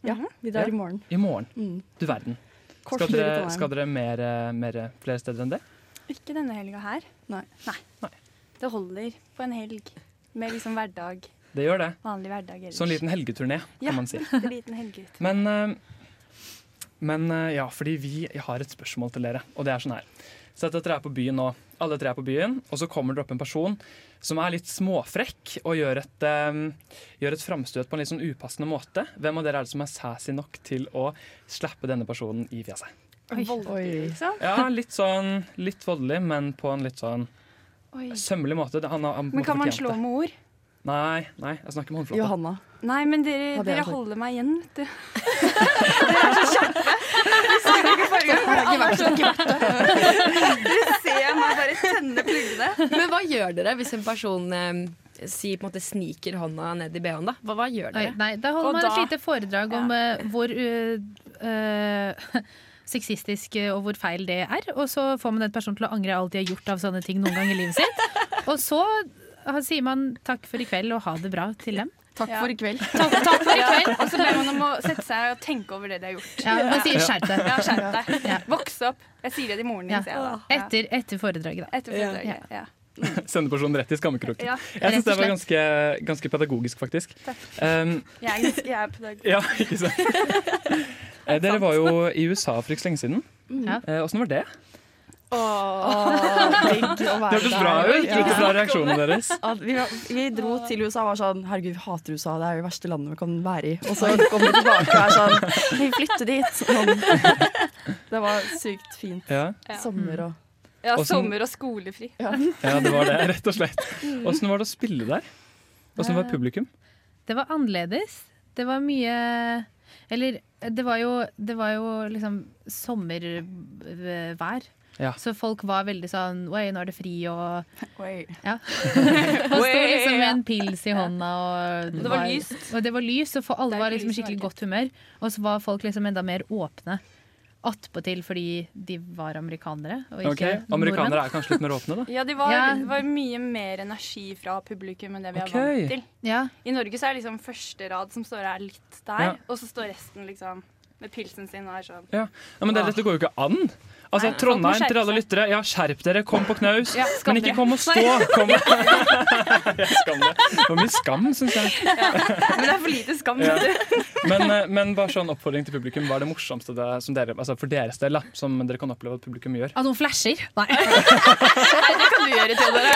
Ja, vi drar i morgen. i morgen. Mm. Du verden. Kort Skal dere, skal dere mer, eh, mer flere steder enn det? Ikke denne helga her. Nei. Det holder på en helg med liksom hverdag. Det gjør det. Vanlig hverdag ellers. Sånn liten helgeturné, Ja, kan man si. en liten helgeturné. Men, eh, men eh, ja, fordi vi har et spørsmål til dere, og det er sånn her. Sett at dere er på byen nå. Alle tre er på byen, og så kommer det opp en person som er litt småfrekk og gjør et, um, gjør et framstøt på en litt sånn upassende måte. Hvem av dere er det som er sassy nok til å slappe denne personen i fjeset? Voldelig, liksom. Ja, litt sånn litt voldelig, men på en litt sånn Oi. sømmelig måte. Han, han Men kan man slå med ord? Nei, nei, jeg snakker med håndflata. Johanna. Nei, men dere, dere holder meg igjen, vet du. Dere ser meg bare tenne pluggene. Men hva gjør dere hvis en person eh, si, på en måte, sniker hånda ned i BH-en? da? Hva, hva gjør Oi, dere? nei, da holder Og man da- et lite foredrag om eh, hvor uh, uh, sexistisk og hvor feil det er. Og så får man den personen til å angre alt de har gjort av sånne ting noen gang i livet sitt. Og så uh, sier man takk for i kveld og ha det bra til dem. Takk Ja. for i kveld. Takk, takk for i kveld. og så ber man om å sette seg og tenke over det de har gjort. Ja, man sier skjerp deg. Ja, skjerp deg. Ja. Voks opp. Jeg sier det til moren din, Ja. Etter, etter foredraget, da. Etter foredraget. Ja. Sende personen rett i skammekroken. Ja. Jeg syns det var ganske, ganske pedagogisk, faktisk. Um, Jeg er, jeg er pedagog. ja, ikke sant? Eh, Dere var jo i USA for ikke så lenge siden. Åssen mm. Åssen var det? Digg å Det være hørtes bra der. ut. Ikke bra reaksjonen deres. At vi, var- vi dro til USA og var sånn Herregud, vi hater USA, det er det verste landet vi kan være i. Og så kom vi tilbake og er sånn Vi flytter dit. Sånn. Det var sykt fint. Ja, Ja. Sommer og Ja, Åssen- sommer og skolefri. ja det var det, rett og slett. Åssen var det å spille der? Åssen var publikum? Det var annerledes. Det var mye Eller det var jo, det var jo liksom sommervær. Ja. Så folk var veldig sånn Oi, nå er det fri, og Oi. Ja. og sto liksom med en pils i hånda, og det var lyst. Og det var lys, og for alle var liksom skikkelig godt humør. Og så var folk liksom enda mer åpne. Attpåtil fordi de var amerikanere. Og Ok, ikke Amerikanere nordmenn. er kanskje litt mer åpne, da? Ja, det var, Ja. var mye mer energi fra publikum enn det vi er okay. vant til. Ja. I Norge så er det liksom første rad som står her litt der, Ja. og så står resten liksom med pilsen sin og er sånn. Ja, ja men det, Dette går jo ikke an. Altså, Nei, Trondheim til alle lyttere, ja, skjerp dere, kom på knaus. Ja, skam men ikke kom og stå. Kom. Jeg skam det. Det var mye skam, syns jeg. Men det er for lite skam. Ja. Men, eh, men bare sånn oppfordring til publikum. Hva er det morsomste det, som dere, altså for deres del som dere kan oppleve at publikum gjør? At noen flasher? Nei. Nei, det kan du gjøre, Theodore.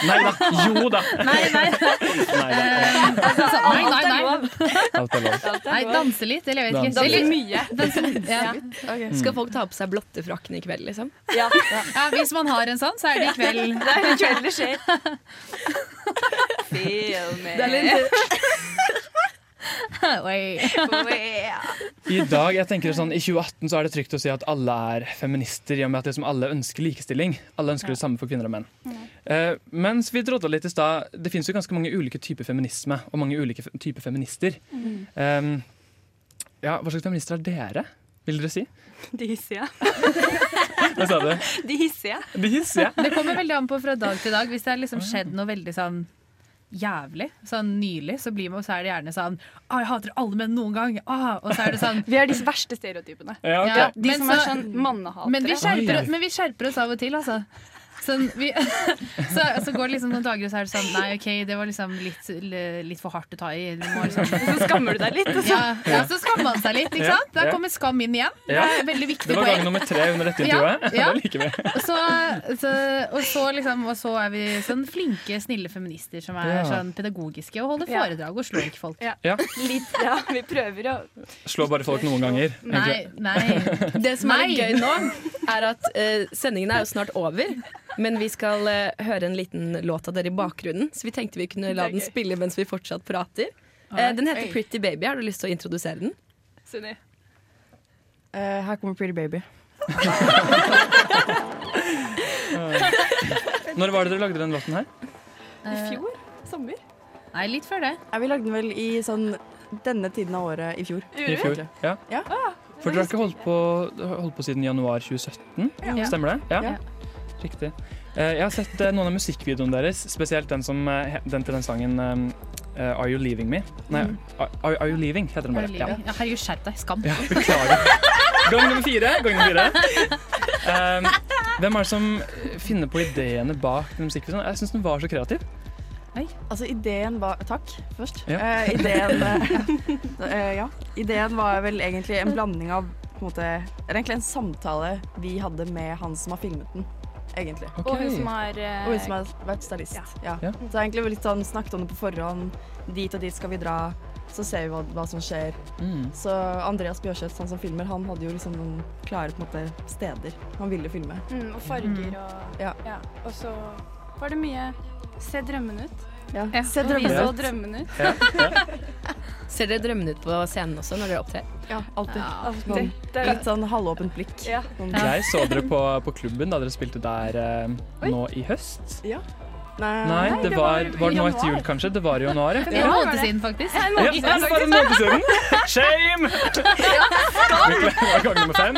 Nei da. Jo da. Nei, nei. Nei, da. Altså, nei, nei, nei. Alt er lov. nei danse litt, eller jeg vet ikke. Det blir mye. Ja. Okay. Skal folk ta på seg blottefrakken i kveld, liksom? Ja, ja, Hvis man har en sånn, så er det i kveld. det er i kveld det skjer. Feel me. Det er litt I dag, jeg tenker sånn, I 2018 så er det trygt å si at alle er feminister, i og med at liksom alle ønsker likestilling. Alle ønsker det samme for kvinner og menn. Uh, mens vi drodde litt i stad, det finnes jo ganske mange ulike typer feminisme og mange ulike typer feminister. Um, ja, Hva slags feminister er dere, vil dere si? De hissige. Hva sa du? De hissige. De hissige? Det kommer veldig an på fra dag til dag. Hvis det har liksom skjedd noe veldig sånn jævlig. Sånn nylig så, blir man, så er det gjerne sånn Å, jeg hater alle menn noen gang. Ah, og så er det sånn Vi er de verste stereotypene. Ja, ok. Ja, De men som er sånn mannehatere. Men vi, skjerper, men vi skjerper oss av og til, altså. Sånn, vi, så, så går det liksom noen dager, og så er det sånn Nei, OK, det var liksom litt, litt for hardt å ta i. Du må liksom Så skammer du deg litt. og så- Ja, ja, så skammer man seg litt, ikke sant? Der kommer skam inn igjen. Det er veldig viktig Det var gang nummer tre under dette intervjuet. ja. Det liker vi. Så, så, og, så liksom, og så er vi sånn flinke, snille feminister som er Ja. sånn pedagogiske og holder foredrag og slår ikke folk. Ja. Ja. Litt, ja, vi prøver å Slå bare folk noen ganger. Nei, nei. Det som er Nei. gøy nå, er at uh, sendingen er jo snart over. Men vi skal uh, høre en liten låt av dere i bakgrunnen, så vi tenkte vi kunne la den spille mens vi fortsatt prater. Uh, den heter Pretty Baby. Har du lyst til å introdusere den? Sunni. Uh, her kommer Pretty Baby. Når var det dere lagde den låten her? I fjor? Sommer? Nei, litt før det. Ja, vi lagde den vel i sånn denne tiden av året i fjor. I fjor? Ja. Ja. For dere har ikke holdt på, holdt på siden januar 2017? Ja. Stemmer det? Ja. Riktig. Eh, Jeg har sett eh, noen av musikkvideoene deres, spesielt den, som, eh, den til den sangen Are You Leaving Me? Nei, Are, Are You Leaving heter den Are bare. Ja. Ja, herregud, skjerp deg. Skam. Ja, beklager. Gang nummer fire. Gang nummer fire. Um, hvem er det som finner på ideene bak den musikkvideoen? Jeg syns den var så kreativ. Nei. Altså, ideen var Takk, først. Ja. Uh, ideen, uh, ja. ideen var vel egentlig en blanding av på en måte, Eller egentlig en samtale vi hadde med han som har filmet den. Egentlig. Og hun som har eh, Og hun som har vært stylist. Ja. Ja. Så jeg er egentlig litt sånn snakket om det på forhånd. Dit og dit skal vi dra. Så ser vi hva, hva som skjer. Mm. Så Andreas Bjørseth, han som filmer, han hadde jo liksom noen klare på en måte, steder han ville filme. mm, Og farger og Ja. Og så var det mye Se drømmen ut. Ja. Ja, Se drømmen vi så ut. drømmene ut. Ja, ja. Ser dere drømmende ut på scenen også når dere opptrer? Ja, alltid. alltid. Sånn, Det er- litt sånn halvåpent blikk. Ja. Sånn. Jeg så dere på, på klubben da dere spilte der eh, nå i høst. Ja. Nei, Nei, det var, var det nå etter jul, kanskje? Det var i januar, ja. En Ja, måned var siden, faktisk. Ja, en Ja, måned det siden, var en måned siden! Shame! Beklager, det var gang nummer fem.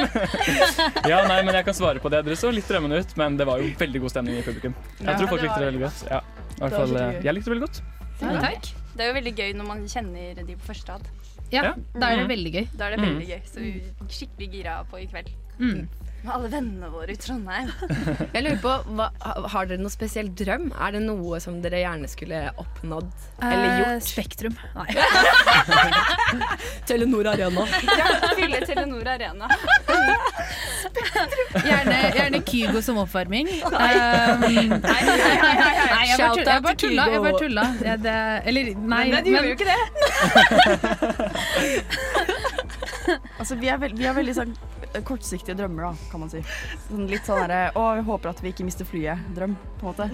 Ja, nei, men jeg kan svare på det. Dere så litt drømmende ut, men det var jo veldig god stemning i publikum. Jeg tror folk likte det veldig godt. Ja, i hvert fall, eh, jeg likte det veldig godt. Ja, takk. Det er jo veldig gøy når man kjenner de på første rad. Ja, da er det Mm. veldig gøy. Da er det Mm. veldig gøy. Så vi er skikkelig gira på i kveld. Mm. Med alle vennene våre i Trondheim. Jeg lurer på, hva, Har dere noen spesiell drøm? Er det noe som dere gjerne skulle oppnådd eller Eh, gjort? Spektrum. Nei. Telenor Arena. Ja, fylle Telenor Arena. Gjerne, gjerne Kygo som oppvarming. Um, nei, nei, nei, nei, nei, jeg bare tulla. Jeg bare tulla. Ja, det, eller, nei, Men det gjorde jo ikke det. Altså, vi, er veld, vi er veldig sånn, kortsiktige drømmer, da, kan man si. Sånn, litt sånn derre Å, vi håper at vi ikke mister flyet-drøm, på en måte.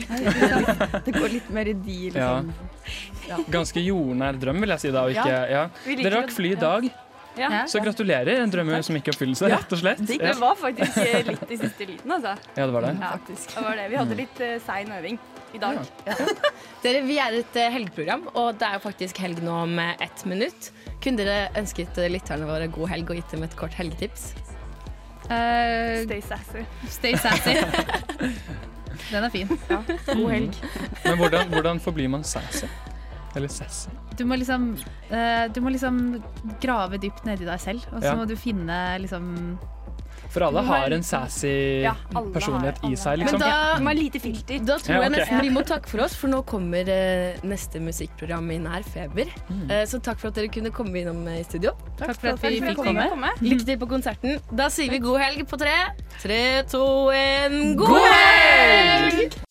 Det går litt mer i de, liksom. Ganske jordnær drøm, vil jeg si da. Og ikke, ja. Dere rakk fly i dag, Ja. så gratulerer. En drøm som gikk i oppfyllelse, rett og slett. Det Ja, var faktisk litt i siste liten, altså. ja det var det. Ja, det var det. Vi hadde litt uh, sein øving i dag. Dere, vi er et eh, helgeprogram, og det er jo faktisk helg nå om ett minutt. Kunne dere ønsket eh, lytterne våre god helg og gitt dem et kort helgetips? Eh, Stay sassy. stay sassy. Den er fin. God helg. Men hvordan, hvordan forblir man sassy? Eller sassy? Du må liksom, uh, du må liksom grave dypt nedi deg selv, og så Ja. må du finne liksom For alle har en sassy Ja, alle personlighet har- i seg, Men liksom. da, Du lite filter. da tror Ja, jeg nesten vi må takke for oss, for nå kommer eh, neste musikkprogram i nær feber. Eh, så takk for at dere kunne komme innom eh, i studio. Takk Takk for at vi fikk komme. Lykke til på konserten. Da sier vi god helg på tre. Tre, to, én, god helg!